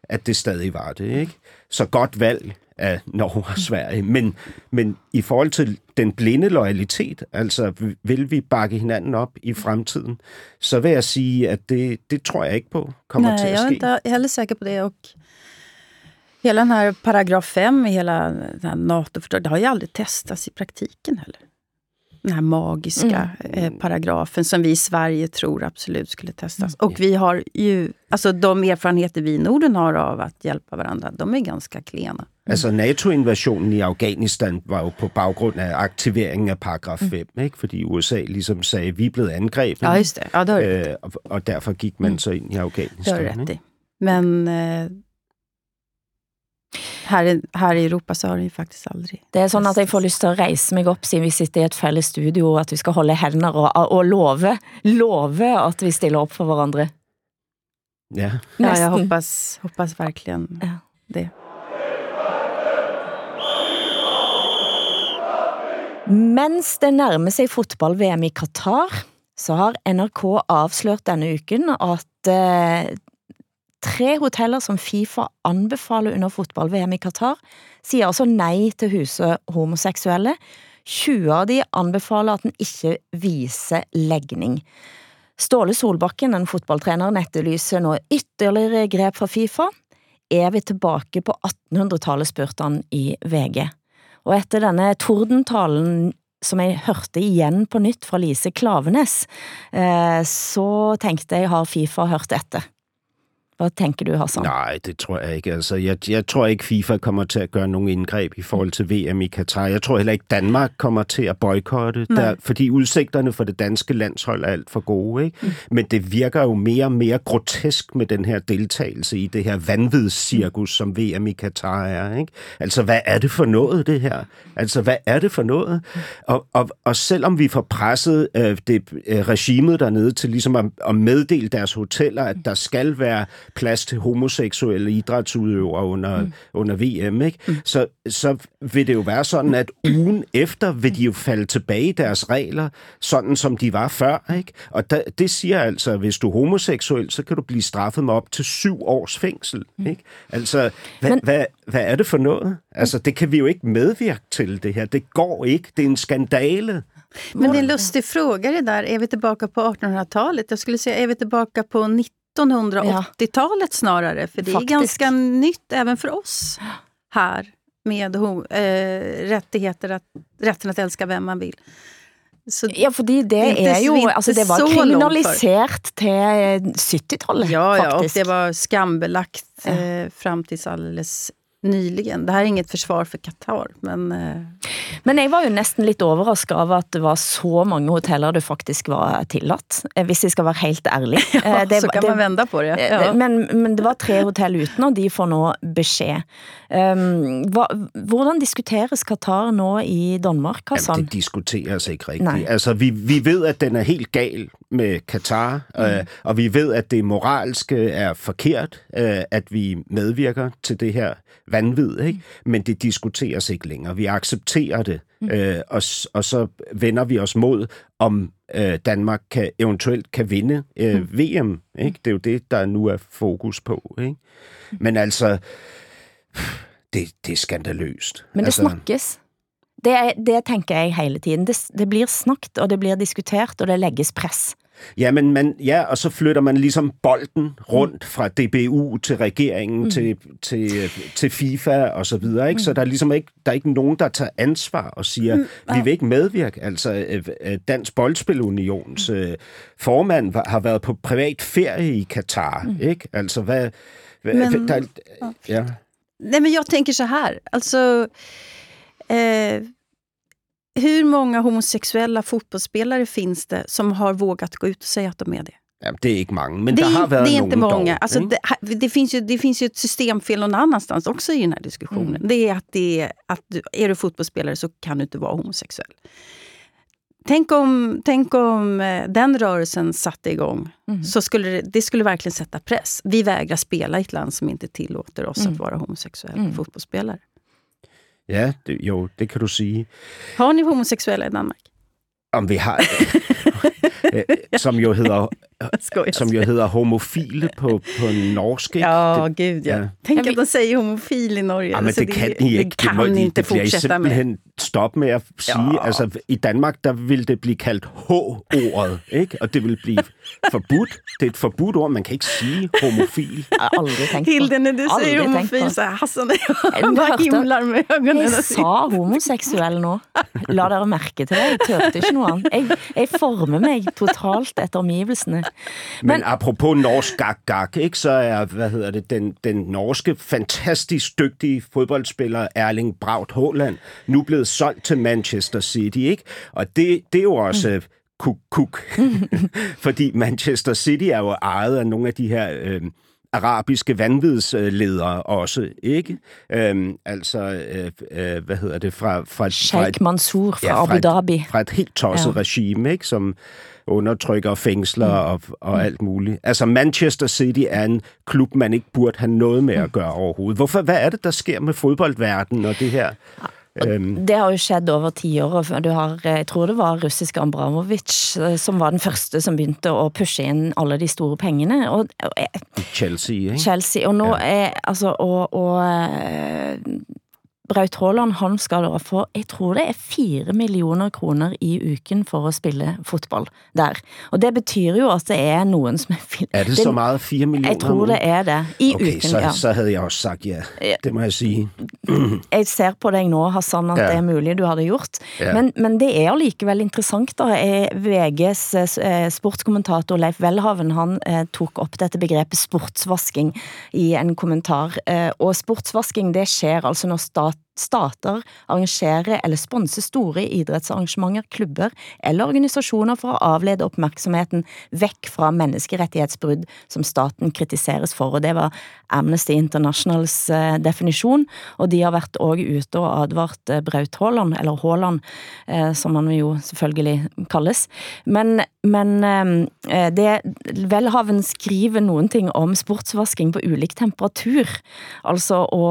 at det stadig var det. Ikke? Så godt valg af Norge og Sverige. Men, men i forhold til den blinde loyalitet, altså vil vi bakke hinanden op i fremtiden, så vil jeg sige, at det, det tror jeg ikke på kommer til Nej, at jag är ske. inte heller säker på det. Och hela den här paragraf 5 i hela den här NATO-fördraget, det har ju aldrig testats i praktiken heller. Den här magiska eh, paragrafen som vi i Sverige tror absolut skulle testas. Och vi har ju, alltså de erfarenheter vi i Norden har av att hjälpa varandra, de är ganska klena. Altså NATO-invasionen i Afghanistan var jo på baggrund af aktiveringen af paragraf 5, ikke? fordi USA ligesom sagde, vi er blevet angrebet, Ja, just det. Ja, det har øh, og, og derfor gik man så ind i det har Afghanistan. du rätt ikke? i. Men eh, här, i- här i Europa så har det ju faktiskt aldrig Det er sånn at jeg får lyst til å reise meg opp siden vi sitter i et felles studio, at vi skal holde hender og, og love, love at vi stiller opp for hverandre. Ja. Ja, jag Nästan. hoppas, hoppas verkligen Ja. det. Mens det nærmer seg fotball-VM i Qatar, så har NRK avslørt denne uken at eh, tre hoteller som Fifa anbefaler under fotball-VM i Qatar, sier altså nei til huset homoseksuelle. 20 av de anbefaler at den ikke viser legning. Ståle Solbakken, den fotballtreneren, etterlyser nå ytterligere grep fra Fifa. Er vi tilbake på 1800-tallet, spurte han i VG. Og etter denne tordentalen som jeg hørte igjen på nytt fra Lise Klavenes, eh, så tenkte jeg, har Fifa hørt etter? Hvad tænker du, Hassan? Nej, det tror jeg ikke. Altså, jeg, jeg tror ikke, FIFA kommer til at gøre nogen indgreb i forhold til VM i Katar. Jeg tror heller ikke, Danmark kommer til at boykotte, der, fordi udsigterne for det danske landshold er alt for gode. Ikke? Mm. Men det virker jo mere og mere grotesk med den her deltagelse i det her vanvidscirkus, mm. som VM i Katar er. Ikke? Altså, hvad er det for noget, det her? Altså, hvad er det for noget? Og, og, og selvom vi får presset øh, det, øh, regimet dernede til ligesom at, at meddele deres hoteller, at der skal være plads til homoseksuelle idrætsudøvere under, mm. under VM, ikke? Mm. Så, så vil det jo være sådan, at ugen efter vil de jo falde tilbage i deres regler, sådan som de var før. Ikke? Og da, det siger altså, at hvis du er homoseksuel, så kan du blive straffet med op til syv års fængsel. Mm. Ikke? Altså, hvad, Men... hvad, hvad er det for noget? Altså, det kan vi jo ikke medvirke til, det her. Det går ikke. Det er en skandale. Men det är en lustig fråga det där. Är vi tillbaka på 1800-talet? Jag skulle säga, är vi tillbaka på 1980-talet snarare? För det är Faktiskt. ganska nytt även för oss här med eh, rättigheter att, rätten att älska vem man vill. Så, Ja, fordi det, Det er ikke altså det var så langt kriminalisert til 70-tallet, ja, ja, och det var skambelagt eh, fram tills alldeles nyligen. Det här är inget försvar för Qatar, men... Eh, Men jeg var jo næsten lidt overrasket av at det var så mange hoteller det faktisk var tilladt, eh, hvis jeg skal være helt ærlig. *laughs* ja, Eh, det, så kan det, man vända på det. Ja. Men, men det var tre hotell uten, og de får nå besked. Um, hva, hvordan diskuteres Qatar nå i Danmark, Hassan? Jamen, det diskuteres ikke rigtigt. Nej. Altså, vi, vi ved, at den er helt gal med Katar, mm. øh, og vi ved, at det moralske er forkert, øh, at vi medvirker til det her vanvid, ikke? men det diskuteres ikke længere. Vi accepterer det, øh, og, og så vender vi os mod, om øh, Danmark kan, eventuelt kan vinde øh, VM. Ikke? Det er jo det, der nu er fokus på. Ikke? Men altså, det, det er skandaløst. Men det altså, snakkes. Det, er- det tænker jeg hele tiden. Det, det blir snakket, og det blir diskuteret, og det lægges press. Ja, men man, ja, og så flytter man ligesom bolden rundt fra DBU til regeringen, mm. til, til, til FIFA og så videre. Ikke? Så der er ligesom ikke, der er ikke nogen, der tager ansvar og siger, mm. vi vil ikke medvirke. Altså, øh, øh, Dansk Boldspilunions øh, formand har været på privat ferie i Katar. Mm. Ikke? Altså, hvad... hvad Men- der, ja. Nej, men jag tänker så här. Alltså, eh, hur många homosexuella fotbollsspelare finns det som har vågat gå ut och säga att de är det? ja, det er ikke mange, men det, der har är, det är inte många. Alltså, det, det, finns ju, det finns ju ett systemfel någon annanstans också i den här diskussionen. Mm. Det är att, det är, att du, är du fotbollsspelare så kan du inte vara homosexuell. Tänk om, tänk om eh, den rörelsen satte igång. Mm. Så skulle det, det skulle verkligen sätta press. Vi vägrar spela i ett land som inte tillåter oss Mm. att vara homosexuella Mm. fotbollsspelare. Ja, det, jo, det kan du sige. Har ni homosexuella i Danmark? Om vi har... øh, *laughs* som jo hedder Skojar. Som jo hedder homofile på, på norsk. ikke? Ja, det, gud ja. ja. Tänk att de säger homofil i Norge. ja, men Alltså, det kan. Det kan må, ni inte det bliver I fortsätta med. simpelthen stoppe med at sige. Ja. Altså, I Danmark, der vil det blive kaldt H-ordet, ikke? Og det vil blive forbudt. Det er et forbudt ord. Man kan ikke sige homofil. Hilde, när du säger homofil så Hassan och Jag jag bara himlar med ögonen. Jeg sa homoseksuell nå. La dere mærke til det. Jeg tørte ikke noe annet. Jeg, jeg former mig totalt efter omgivelsene. Men, Men- apropos norsk gak-gak, ikke, så er hvad hedder det, den, den norske fantastisk dygtige fodboldspiller Erling Braut Haaland nu blevet solgt til Manchester City. Ikke? Og det, det er jo også mm. kuk-kuk. *laughs* Fordi Manchester City er jo ejet af nogle af de her... Øh, arabiske vanvidsledere også, ikke? Øhm, altså, øh, øh, hvad hedder det, fra, fra, Sheikh Mansour fra Ja, fra Abu et- Dhabi. fra et helt tosset ja. regime, ikke? som undertrykker og fængsler mm. og, og alt muligt. Altså Manchester City er en klub, man ikke burde have noget med at gøre overhovedet. Hvorfor, hvad er det, der sker med fodboldverdenen og det her? Det har jo skjedd over 10 år, og du har, jeg tror det var russiske Abramovic, eh, som var den første som begyndte at pushe ind alle de store pengene, og, og eh, Chelsea, ikke? Chelsea, og nu er, altså, og, og eh, Braut Haaland, han skal da få, jeg tror det er fire millioner kroner i uken for å spille fotball der. Og det betyder jo at det er noen som er... Er det så meget? 4 millioner? Jeg tror det er det. I Okay, uken, så, ja. så havde jeg også sagt ja. Det må jeg sige. *clears throat* Jeg ser på deg nå, Hassan, at Ja. det er mulig du hadde gjort. Ja. Men, men det er allikevel interessant da. Eh, VGs eh, sportskommentator Leif Welhaven, han eh, tok opp dette begrepet sportsvasking i en kommentar. Og sportsvasking, det skjer altså når stat stater arrangere eller sponse store idrettsarrangementer, klubber eller organisasjoner for å avlede oppmerksomheten vekk fra menneskerettighetsbrudd som staten kritiseres for, og det var Amnesty Internationals eh, definisjon, og de har vært også ute og advart eh, Braut Haaland, eller Haaland, eh, som han jo selvfølgelig kalles. Men, men det, Welhaven skriver noen ting om sportsvasking på ulik temperatur, altså, å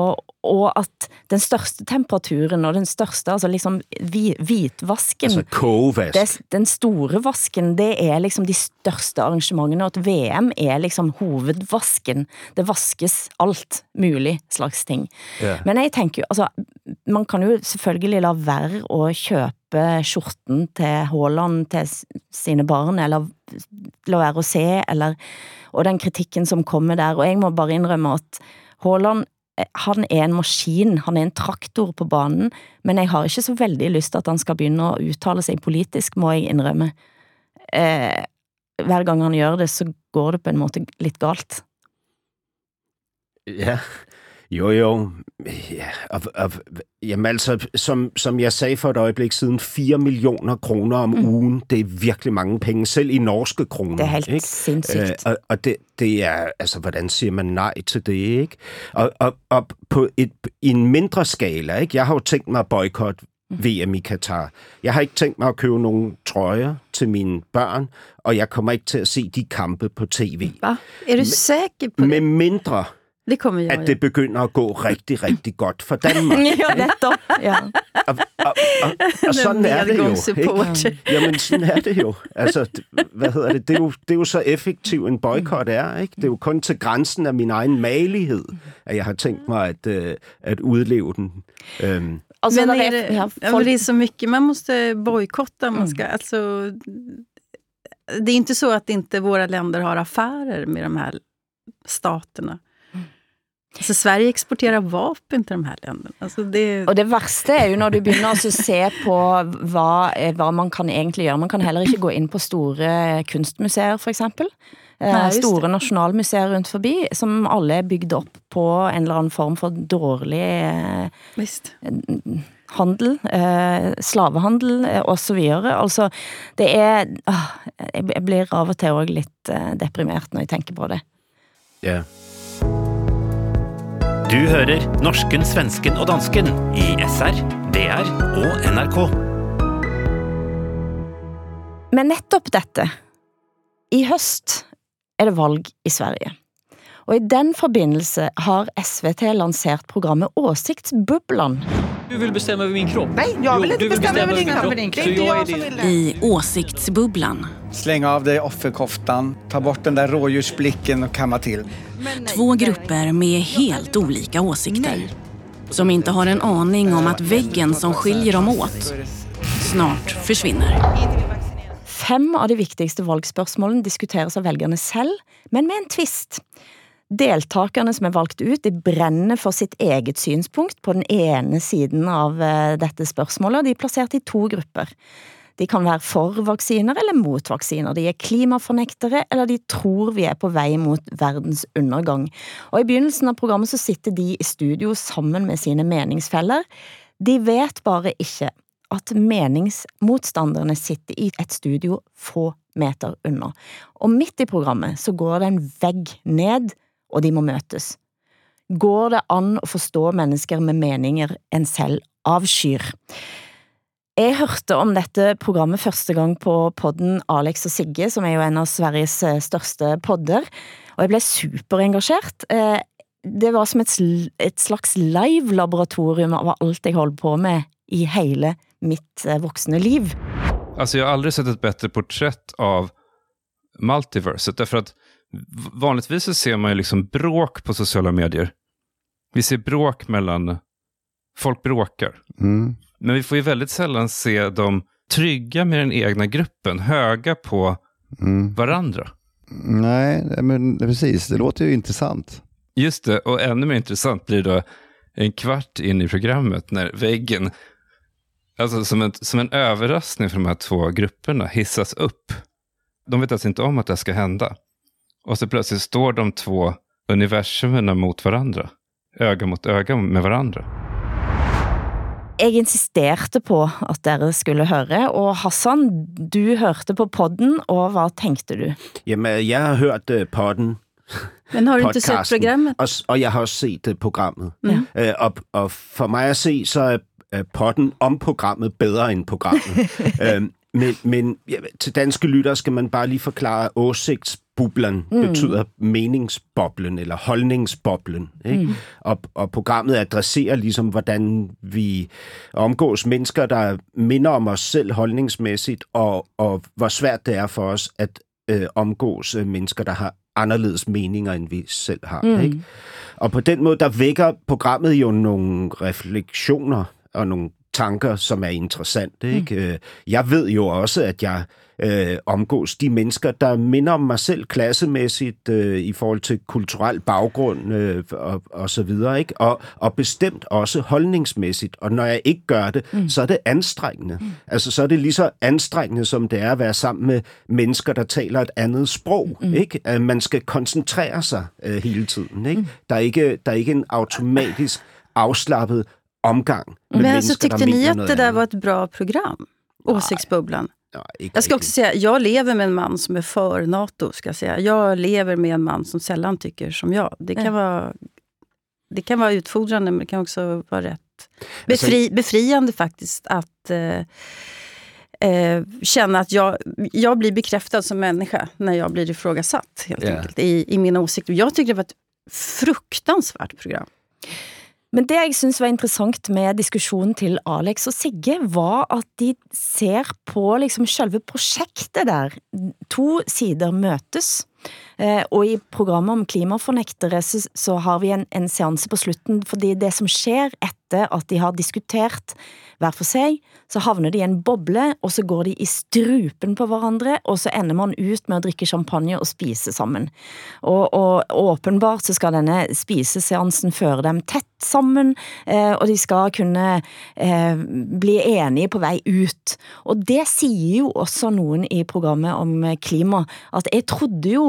og at den største temperaturen og den største, altså liksom hvitvasken, Altså kogevask. det, den store vasken, det er liksom de største arrangementene, og at VM er liksom hovedvasken. Det vaskes alt mulig slags ting. Ja. Men jeg tenker jo, altså, man kan jo selvfølgelig la være å kjøpe skjorten til Haaland til s- sine barn, eller la være å se, eller, og den kritikken som kommer der, og jeg må bare innrømme at Haaland Eh, han er en maskin, han er en traktor på banen, men jeg har ikke så veldig lyst til at han skal begynne å uttale seg politisk, må jeg innrømme. Eh, hver gang han gjør det, så går det på en måte litt galt. Ja, jo jo. Ja, og, og, jamen altså, som, som jeg sagde for et øjeblik siden, 4 millioner kroner om mm. ugen, det er virkelig mange penge, selv i norske kroner. Det er helt ikke? sindssygt. Øh, og og det, det er, altså, hvordan siger man nej til det, ikke? Og, og, og på et, i en mindre skala, ikke? Jeg har jo tænkt mig at boykotte VM i Katar. Jeg har ikke tænkt mig at købe nogle trøjer til mine børn, og jeg kommer ikke til at se de kampe på tv. Va? Är du säker på Med det? mindre, Det kommer jag at det begynder at gå rigtig, rigtig godt for Danmark. *laughs* ja, nettopp. Ja. Og, og, og, og sådan er det jo. Ikke? Jamen, sådan er det jo. Altså, hvad hedder det? Det er jo, det er jo så effektiv en boykot er, ikke? Det er jo kun til grænsen af min egen malighed, at jeg har tænkt mig at, øh, at udleve den. Øhm, Altså, men är det, er, ja, ja, men folk, det är så mycket man måste bojkotta. Man ska, alltså, det är inte så att inte våra länder har affärer med de här staterna. Alltså, Sverige exporterar vapen till de här länderna. Alltså, det, og det verste er jo når du å se på hva, eh, hva man kan egentlig gjøre. Man kan heller ikke gå inn på store kunstmuseer, for eksempel. Eh, store nasjonalmuseer rundt forbi, som alle er bygd opp på en eller annen form for dårlig eh, visst. handel, eh, slavehandel eh, og så videre. Altså, det er ah, jeg blir av og til også litt eh, deprimert når jeg tenker på det. ja. Du hører norsken, svensken og dansken i SR, DR og NRK. Men nettopp dette. I høst er det valg i Sverige. Og i den forbindelse har SVT lansert programmet Åsiktsbubblan. Du vill bestämma över min kropp. Nej, jag vill Jo, inte du vill bestämma över din kropp. kropp. Det är inte jag jag som vill det. I Åsiktsbubblan. Släng av dig offerkoftan, ta bort den där rådjursblicken och kamma till. Två grupper med helt olika åsikter. Som inte har en aning om att väggen som skiljer dem åt snart försvinner. Fem av de viktigste valgspørsmålene diskuteres av velgerne selv, men med en twist. Deltakerne som er valgt ut, de brenner for sitt eget synspunkt på den ene siden av eh, dette spørsmålet, og de er plassert i to grupper. De kan være for vaksiner eller mot vaksiner, de er klimafornektere, eller de tror vi er på vei mot verdens undergang. Og i begynnelsen av programmet så sitter de i studio sammen med sine meningsfeller. De vet bare ikke at meningsmotstanderne sitter i et studio få meter unna. Og midt i programmet så går det en vegg ned, og de må møtes. Går det an å forstå mennesker med meninger en selv avskyr? Jeg hørte om dette programmet første gang på podden Alex og Sigge, som er jo en av Sveriges eh, største podder, og jeg ble superengasjert. Eh, det var som et, slags live-laboratorium av alt jeg holdt på med i hele mitt eh, voksne liv. Alltså jag har aldrig sett ett bättre porträtt av multiverset. Därför att vanligtvis så ser man ju liksom bråk på sociala medier. Vi ser bråk mellan folk bråkar. Men vi får ju väldigt sällan se dem trygga med den egna gruppen, höga på varandra. Nej, men precis. Det låter ju intressant. Just det, och ännu mer intressant blir det då en kvart in i programmet när väggen, alltså som en, som en överraskning för de här två grupperna, hissas upp. De vet alltså inte om att det ska hända. Och så plötsligt står de två universumerna mot varandra. Öga mot öga med varandra. Jeg insisterte på at dere skulle høre, og Hassan, du hørte på podden, og hvad tænkte du? Jamen, jeg har hørt uh, podden. Men har du inte sett programmet? Og, og jeg har også set uh, programmet. Mm. Øh, og, og for mig at se, så uh, podden om programmet bedre end programmet. *laughs* øhm, men men ja, til danske lyttere skal man bare lige forklare, at åsigtsbublen Mm. mm. betyder meningsboblen eller holdningsboblen. Ikke? Mm. Og, og programmet adresserer ligesom, hvordan vi omgås mennesker, der minder om os selv holdningsmæssigt, og, og hvor svært det er for os at øh, omgås øh, mennesker, der har anderledes meninger, end vi selv har. Mm. Ikke? Og på den måde, der vækker programmet jo nogle refleksioner og nogle tanker, som er interessante. Ikke? Øh, Jeg ved jo også, at jeg øh, omgås de mennesker, der minder om mig selv klassemæssigt øh, i forhold til kulturel baggrund øh, og, og så videre. Ikke? Og, og bestemt også holdningsmæssigt. Og når jeg ikke gør det, mm. så er det anstrengende. Mm. Altså, så er det lige så anstrengende, som det er at være sammen med mennesker, der taler et andet sprog. Mm. Ikke? At man skal koncentrere sig øh, hele tiden. Ikke? Mm. Der, er ikke, der er ikke en automatisk afslappet omgang Men alltså, tyckte ni att det där var ett bra program? Åsiktsbubblan? ikke Jag ska också säga, jag lever med en man som är för NATO. Ska jag, säga. jag lever med en man som sällan tycker som jag. Det kan, Ja. vara, det kan vara utfordrande, men det kan också vara rätt Alltså- befri, befriande faktiskt. Att eh, eh, känna att jag, jag blir bekräftad som människa när jag blir ifrågasatt helt Ja. enkelt, i, i mina åsikter. Jag tycker det var ett fruktansvärt program. Men det jeg syns var interessant med diskussionen til Alex og Sigge, var at de ser på liksom selve projektet der. To sider møtes, Eh, og i programmet om klimafornektere så, så har vi en, en seanse på slutten, fordi det som skjer etter at de har diskutert hver for seg, så havner de i en boble, og så går de i strupen på hverandre, og så ender man ut med å drikke champagne og spise sammen. Og, og åpenbart så skal denne spiseseansen føre dem tett sammen, eh, og de skal kunne eh, bli enige på vei ut. Og det sier jo også noen i programmet om klima, at jeg trodde jo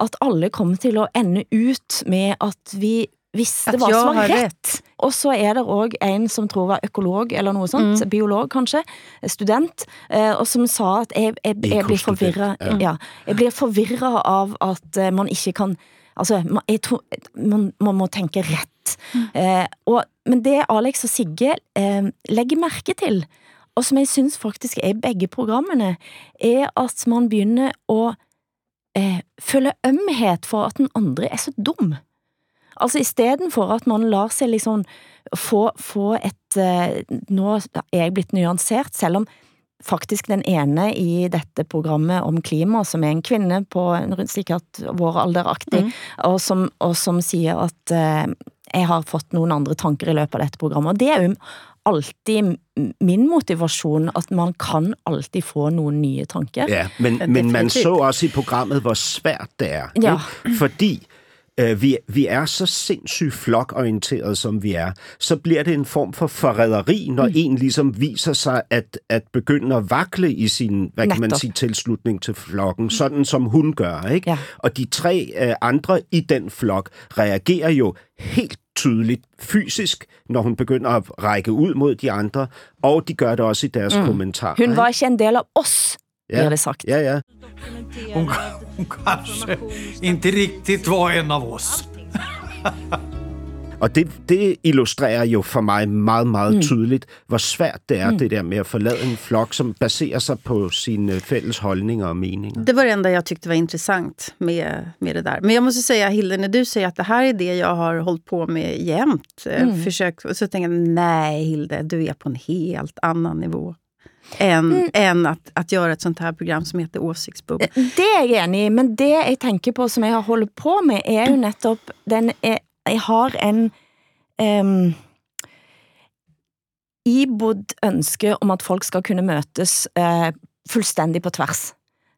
at alle kom til å ende ut med at vi visste At hva jeg som var har rett. Og så er det også en som tror var økolog, eller noe sånt, Mm. biolog kanskje, student, eh, og som sa at jeg, jeg, jeg blir forvirret, ja. ja, jeg blir forvirret av at eh, man ikke kan, altså, man, tror, man, man må tenke rett. Eh, og, men det Alex og Sigge eh, legger merke til, og som jeg synes faktisk er i begge programmene, er at man begynner å eh, føle ømhet for at den andre er så dum. Altså i stedet for at man lar seg liksom få, få et eh, Nå er jeg blitt nyansert, selv om faktisk den ene i dette programmet om klima, som er en kvinne på en sikkert vår alderaktig, og, som, og som sier at eh, jeg har fått noen andre tanker i løpet av dette programmet. Og det er jo alltid min motivation, at man kan alltid få nogle nye tanker. Ja, men, men man definitivt. så også i programmet, hvor svært det er. Ja. Fordi øh, vi, vi er så sindssygt flokorienteret, som vi er, så bliver det en form for forræderi, når mm. en ligesom viser sig at, at begynde at vakle i sin, hvad kan man sige, tilslutning til flokken, sådan som hun gør. Ikke? Ja. Og de tre øh, andre i den flok reagerer jo helt tydeligt fysisk, når hun begynder at række ud mod de andre, og de gør det også i deres Mm. kommentarer. Hun ikke? var ikke en del av oss, bliver det sagt. Ja, ja. Hon, hon kanske inte riktigt var en av oss. *laughs* Og det, det illustrerer jo for mig meget, meget Mm. mm. tydeligt, hvor svært det er, Mm. det der med at forlade en flok, som baserer sig på sine fælles holdninger og meninger. Det var det enda jag tyckte var intressant med, med det där. Men jag måste säga, Hilde, när du säger att det här är det jag har hållit på med jämt, eh, Mm. försökt, så tänker jag, nej Hilde, du är på en helt annan nivå. Än, Mm. än att, att göra ett sånt här program som heter Åsiktsbubblan. Det er jeg enig i, men det jeg tenker på, som jeg har holdt på med, er jo nettopp den er, Jeg har en um, ibodd ønske om at folk skal kunne møtes eh, fuldstændig på tværs.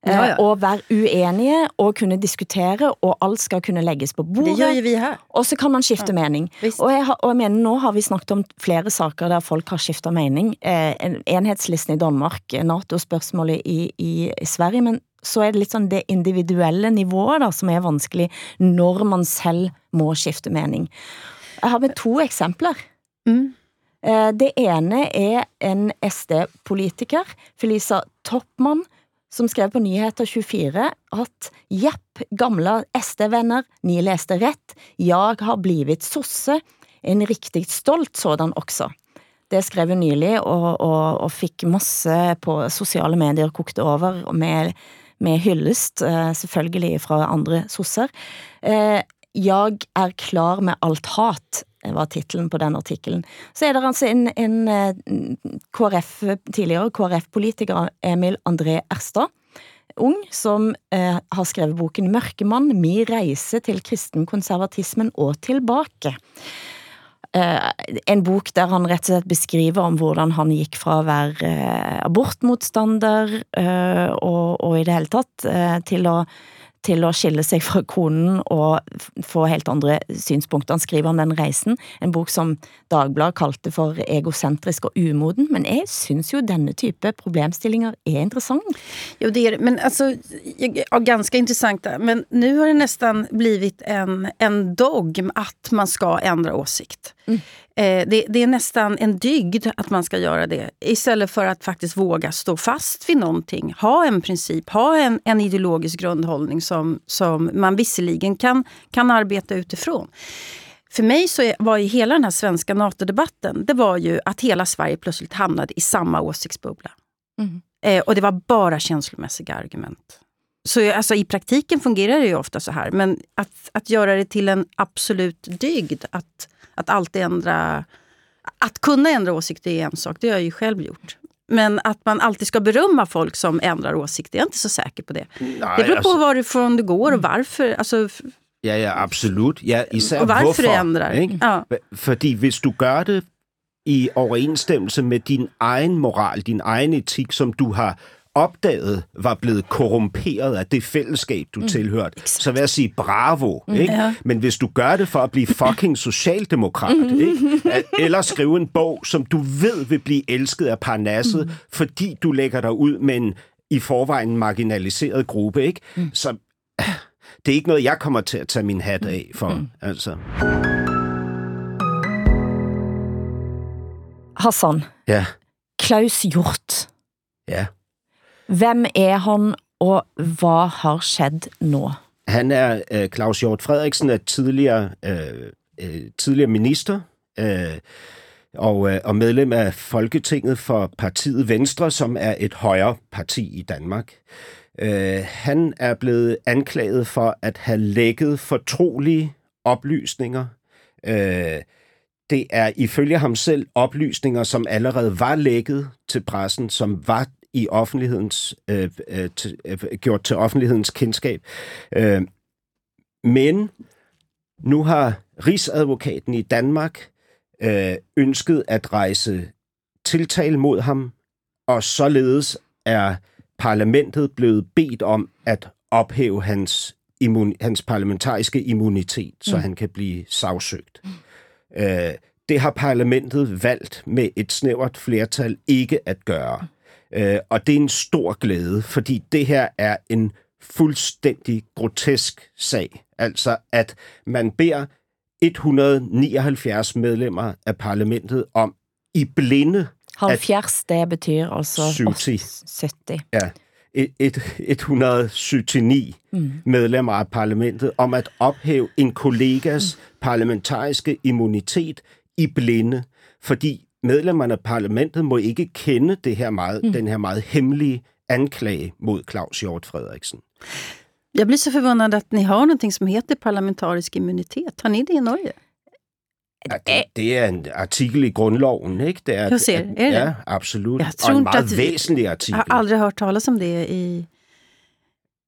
Ja, ja. Eh, og være uenige og kunne diskutere, og alt skal kunne lægges på bordet. Det gör ju vi här. Og så kan man skifte mening. Og jeg, har, og jeg mener, nå har vi snakket om flere saker der folk har skiftet mening. Eh, en- enhedslisten i Danmark, eh, NATO-spørsmålet i, i, i Sverige, men så er det litt sånn det individuelle nivået da, som er vanskelig når man selv må skifte mening. Jeg har med to eksempler. Eh, Det ene er en SD-politiker, Felisa Toppmann, som skrev på Nyheter 24 att Jepp, gamla SD-vänner, ni läste rätt. Jag har blivit sosse. En riktigt stolt sådan också. Det skrev hun nylig, och, och, och fick masse på sociala medier kokt över med, med hyllest, eh, selvfølgelig andra sossar. Eh, Jag Eh, klar med allt hat, Eh, var titeln på den artikkelen. Så er det altså en, en eh, KrF, tidligere KrF-politiker, Emil André Erstad, ung, som eh, har skrevet boken Mørkemann, mi reise til kristenkonservatismen og tilbake. Eh, en bok der han rett og slett beskriver om hvordan han gikk fra å være eh, abortmotstander eh, og, og i det hele tatt eh, til å til å skille seg fra konen og få helt andre synspunkter. Han skriver om den reisen, en bok som Dagbladet kalte for egocentrisk og umoden, men jeg syns jo denne type problemstillinger er interessant. Jo, det är det. Men altså ja, ganska intressanta. Men nu har det nästan blivit en, en dogm att man ska ändra åsikt. Eh, det, det är nästan en dygd att man ska göra det. Istället för att faktiskt våga stå fast vid någonting. Ha en princip, ha en, en ideologisk grundhållning som, som man visserligen kan, kan arbeta utifrån. För mig så var ju hela den här svenska NATO-debatten, det var ju att hela Sverige plötsligt hamnade i samma åsiktsbubbla. Eh, och det var bara känslomässiga argument. Så alltså, i praktiken fungerar det ju ofta så här. Men att, att göra det till en absolut dygd, att, att alltid ändra... Att kunna ändra åsikter är en sak, det har jag ju själv gjort. Men att man alltid ska berömma folk som ändrar åsikter, jag är inte så säker på det. Nej, det beror på alltså- varifrån det går och varför. Alltså, Ja, ja, absolut. Ja, hvorfor hvorfor. det ændrer. Ikke? Ja. Fordi hvis du gør det i overensstemmelse med din egen moral, din egen etik, som du har opdaget var blevet korrumperet af det fællesskab, du mm. tilhørte, så vil jeg sige bravo. Mm. Ikke? Ja. Men hvis du gør det for at blive fucking socialdemokrat, Mm. ikke? At- *laughs* eller skrive en bog, som du ved vil blive elsket af parnasset, mm. fordi du lægger dig ud med en i forvejen marginaliseret gruppe, ikke? Mm. så *clears throat* det er ikke noget, jeg kommer til at tage min hat af for. Mm. Altså. Hassan, Ja, Klaus Hjort, ja. Vem är han, och vad har skett nu? Han är äh, øh, Claus Hjort Frederiksen tidigare tidligere, øh, øh minister äh, och, øh, øh medlem av Folketinget för partiet Venstre, som är ett högre parti i Danmark. Han är blivit anklagad för att ha läckt förtroliga upplysningar det är, ifølge ham selv oplysninger, som allerede var lækket til pressen, som var i offentlighedens øh, øh, til, øh, gjort til offentlighedens kendskab. Øh, men nu har Rigsadvokaten i Danmark øh, ønsket at rejse tiltale mod ham, og således er parlamentet blevet bedt om at ophæve hans, immun, hans parlamentariske immunitet, så Mm. han kan blive sagsøgt. Øh, det har parlamentet valgt med et snævert flertal ikke at gøre. Øh, og det er en stor glæde, fordi det her er en fuldstændig grotesk sag. Altså, at man beder 179 medlemmer af parlamentet om i blinde Halvfjerds, det betyder altså 70. 70. Ja, et, et, 179 Mm. medlemmer af parlamentet om at ophæve en kollegas parlamentariske immunitet i blinde, fordi medlemmerne af parlamentet må ikke kende det her meget, Mm. den her meget hemmelige anklage mod Claus Hjort Frederiksen. jag blir så förvånad att ni har någonting som heter parlamentarisk immunitet. Har ni det i Norge? Ja, det, det er en artikel i grundloven, ikke? Det er, Jeg ser, er det? Ja, absolut. Jag Og tror en inte meget vi- væsentlig Jag artikel. har aldrig hört talas om det i...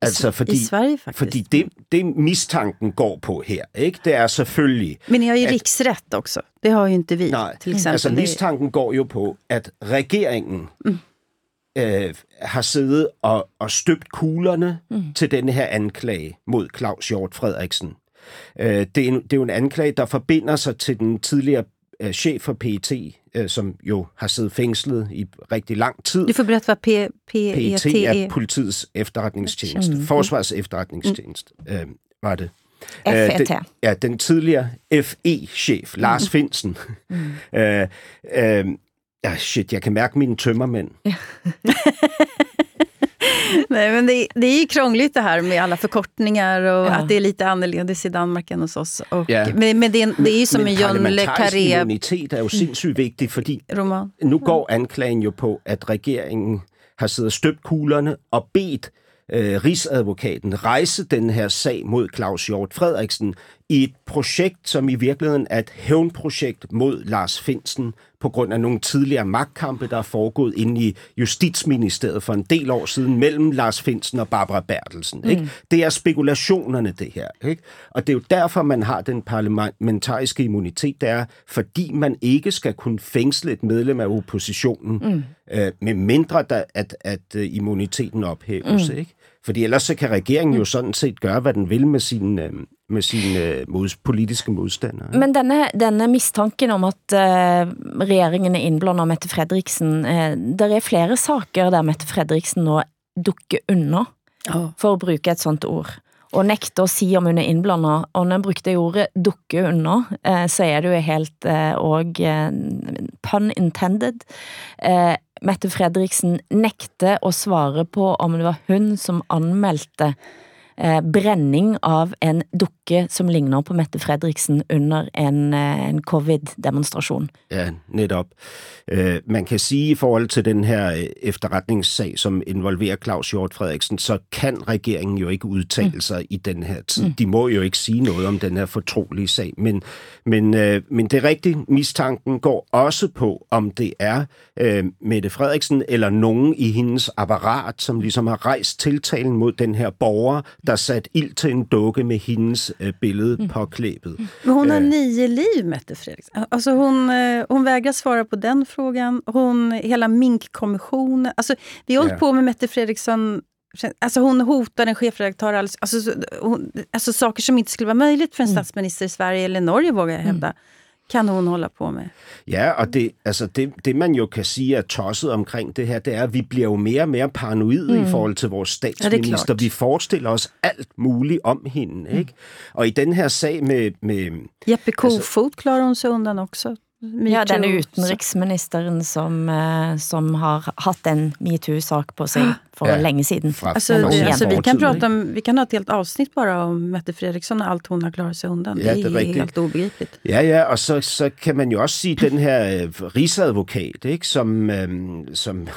Altså, fordi, I Sverige faktisk. Fordi det, det mistanken går på her, ikke? det er selvfølgelig... Men ni har ju riksrätt också. Det har ju inte vi. Nej, till exempel. altså mistanken går jo på, at regeringen mm. øh, har siddet og, og støbt kuglerne mm. til denne her anklage mod Claus Hjort Frederiksen. Øh, det, er en, det er jo en anklage, der forbinder sig til den tidligere øh, chef for PET, øh, som jo har siddet fængslet i rigtig lang tid. Du får berätta vad P, P, PET E, er politiets efterretningstjeneste. Mm. Forsvars efterretningstjeneste øh, var det. FET. Øh, den, ja, den tidligere FE-chef, Lars Finsen. Mm. *laughs* øh, øh, ja, shit, jeg kan mærke mine tømmermænd. *laughs* *laughs* Nej, men det, det är ju krångligt det här med alla förkortningar och Ja. att det är lite annorledes i Danmark än hos oss. Och, Ja. Men, men det, är- det är ju som Men en John le Carré immunitet er jo sindssygt vigtig, fordi roman. nu går anklagen jo på, at regeringen har siddet og støbt kuglerne og bedt øh, Rigsadvokaten rejse den her sag mod Claus Hjort Frederiksen i et projekt, som i virkeligheden er et hævnprojekt mod Lars Finsen på grund af nogle tidligere magtkampe, der er foregået inde i Justitsministeriet for en del år siden mellem Lars Finsen og Barbara Bertelsen. Ikke? Mm. Det er spekulationerne, det her. Ikke? Og det er jo derfor, man har den parlamentariske immunitet, det er, fordi man ikke skal kunne fængsle et medlem af oppositionen, Mm. øh, med mindre der, at, at øh, immuniteten ophæves. Mm. Mm. Ikke? Fordi ellers så kan regeringen jo sådan set gøre, hvad den vil med sine, øh, med sine øh, mod, politiske modstandere. Men denne, denne mistanken om at uh, regeringen er indblandet av Mette Fredriksen, uh, der er flere saker der Mette Fredriksen nå dukker under, for at bruge et sånt ord. Og nægte at sige om hun er indblandet. Og når jeg brugte ordet dukke under, så er det jo helt og pun intended. Mette Fredriksen nekter å svare på om det var hun som anmeldte eh, brenning av en dukke som ligner på Mette Fredriksen under en, eh, en covid-demonstration. Ja, netop. Øh, man kan sige i forhold til den her øh, efterretningssag, som involverer Claus Hjort Frederiksen, så kan regeringen jo ikke udtale sig i den her tid. Mm. De må jo ikke sige noget om den her fortrolige sag. Men, men, øh, men det er rigtigt, mistanken går også på, om det er øh, Mette Frederiksen eller nogen i hendes apparat, som ligesom har rejst tiltalen mod den her borger, der sat ild til en dukke med hendes øh, billede påklæbet. Men hon har Øh, nio liv, Mette Fredriksson. Alltså hon, eh, hon vägrar svara på den frågan. Hon, hela minkkommissionen. Alltså, vi har hållit Ja. på med Mette Fredriksson Alltså hon hotar en chefredaktör, alltså, alltså, så- hon, alltså saker som inte skulle vara möjligt för en statsminister i Sverige eller Norge, vågar jag hävda, kan hon hålla på med. Ja, og det, altså det, det man jo kan sige er tosset omkring det her, det er, at vi bliver jo mere og mere paranoide mm. Mm. i forhold til vores Ja, det er statsminister. klart. vi forestiller os alt muligt om hende, ikke? Og i den her sag med... med Jeppe Kofod klarar hon sig undan också. Ja, denne MeToo. utenriksministeren som, eh, som har hatt en MeToo-sak på sig for Ja. länge siden. Alltså, det, alltså, vi, kan prata om, vi kan ha ett helt avsnitt bara om Mette Fredriksson och allt hon har klarat sig undan. Ja, det det er är rigtigt. helt obegripligt. Ja, ja, og så, så kan man jo også sige, den her øh, rigsadvokat, ikke, som, øhm, som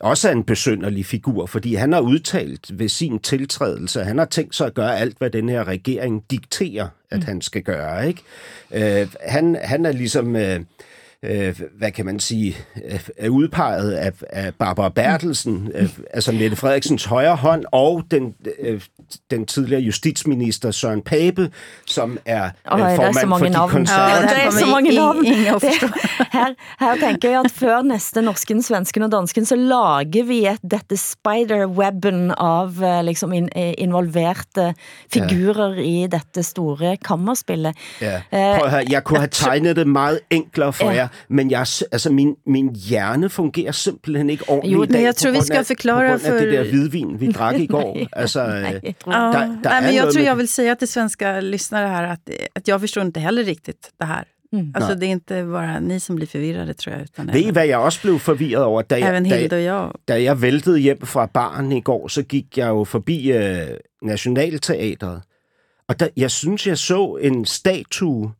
også er en besynderlig figur, fordi han har udtalt ved sin tiltrædelse, at han har tænkt sig at gøre alt, hvad den her regering dikterer, at han skal gøre. Ikke? Øh, han, han er ligesom... Øh, øh, hvad kan man sige, øh, er udpeget af, af Barbara Bertelsen, øh, altså Mette Frederiksens højre hånd, og den, øh, den tidligere justitsminister Søren Pape, som er øh, er formand for de konservative. det er så mange navn. her, her tenker jeg at før næste norsken, svensken og dansken, så lager vi et, dette spiderwebben av eh, liksom in, eh, involverte figurer i dette store kammerspillet. Ja. Prøv at høre, jeg kunne have tegnet det meget enklere for Ja. jer, men jeg, altså min, min hjerne fungerer simpelthen ikke ordentligt Jo, i dag. men jeg tror, vi skal af- forklare På grund af for- det der hvidvin, vi drak i *laughs* går. Nej. altså, Nej, Ja, der, der nej, men jag tror med- jag vill säga till svenska lyssnare här att, att jag förstår inte heller riktigt det här. Alltså Nej. det är inte bara ni som blir förvirrade tror jag. Utan Ved I, hvad jeg også blev forvirret over? Da jeg, Även da, Hilde och jag. da jeg væltede hjem fra baren i går, så gik jeg jo forbi øh, Nationalteatret. Og der, jeg synes, jeg så en statue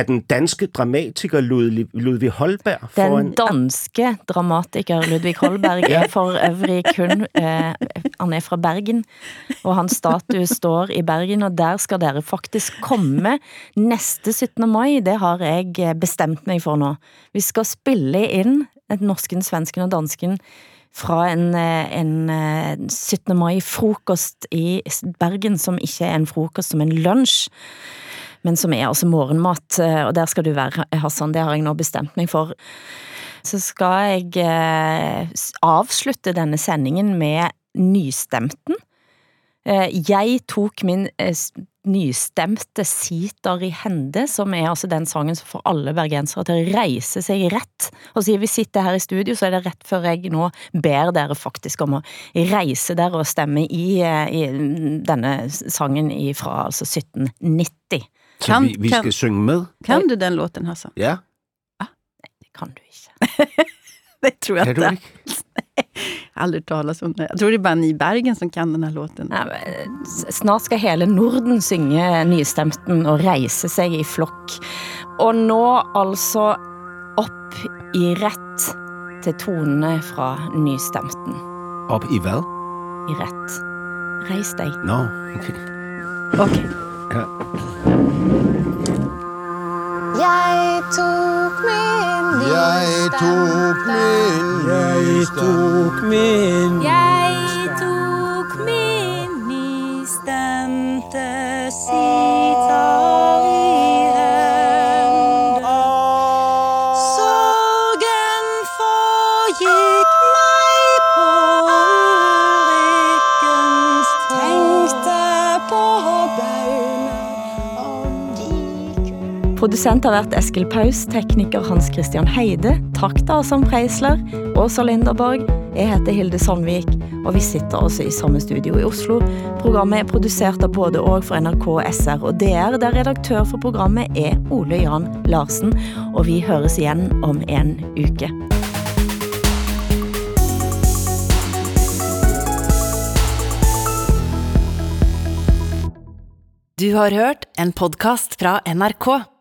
af den danske dramatiker Ludvig, Ludvig Holberg Den foran... danske dramatiker Ludvig Holberg *laughs* Ja. er for øvrig kun, eh, han er fra Bergen, og hans statue står i Bergen, og der skal dere faktisk komme næste 17. maj, det har jeg eh, bestemt mig for nu. Vi skal spille ind et norsken, svensken og dansken fra en, eh, en eh, 17. mai-frokost i Bergen, som ikke er en frokost, som en lunsj, men som er altså morgenmat, eh, og der skal du være, eh, Hassan, det har jeg nå bestemt meg for. Så skal jeg eh, avslutte denne sendingen med nystemten. Eh, Jeg tok min eh, nystemte Sitar i hende, som er altså den sangen som får alle bergensere til å reise seg rett. Og siden vi sitter her i studio, så er det rett før jeg nå ber dere faktisk om å reise dere og stemme i, eh, i mm, denne sangen fra altså 1790. Kan- vi, vi kan- skal synge med? Kan du den låten Hassan? Ja, Det kan du ikke. *laughs* Det tror jag inte. ikke? *laughs* Aldrig talas om det. Jag tror det är bara ni i Bergen som kan den här låten. Men, s- Snart skal hele Norden synge nystemten og reise seg i flokk. Og nå altså opp i rett til tonene fra nystemten. Op i hvad? I rett. Reis deg. Nå, Ok. ja. Jeg tok min Jeg tok min Jeg tok min Produsent har vært Eskil Paus, tekniker Hans Christian Heide, takter som Preisler, Åsa Linderborg, jeg heter Hilde Sandvik, og vi sitter också i samme studio i Oslo. Programmet er produsert av både og for NRK, SR og DR, der redaktør for programmet er Ole Jan Larsen, og vi høres igjen om en uke. Du har hørt en podcast fra NRK.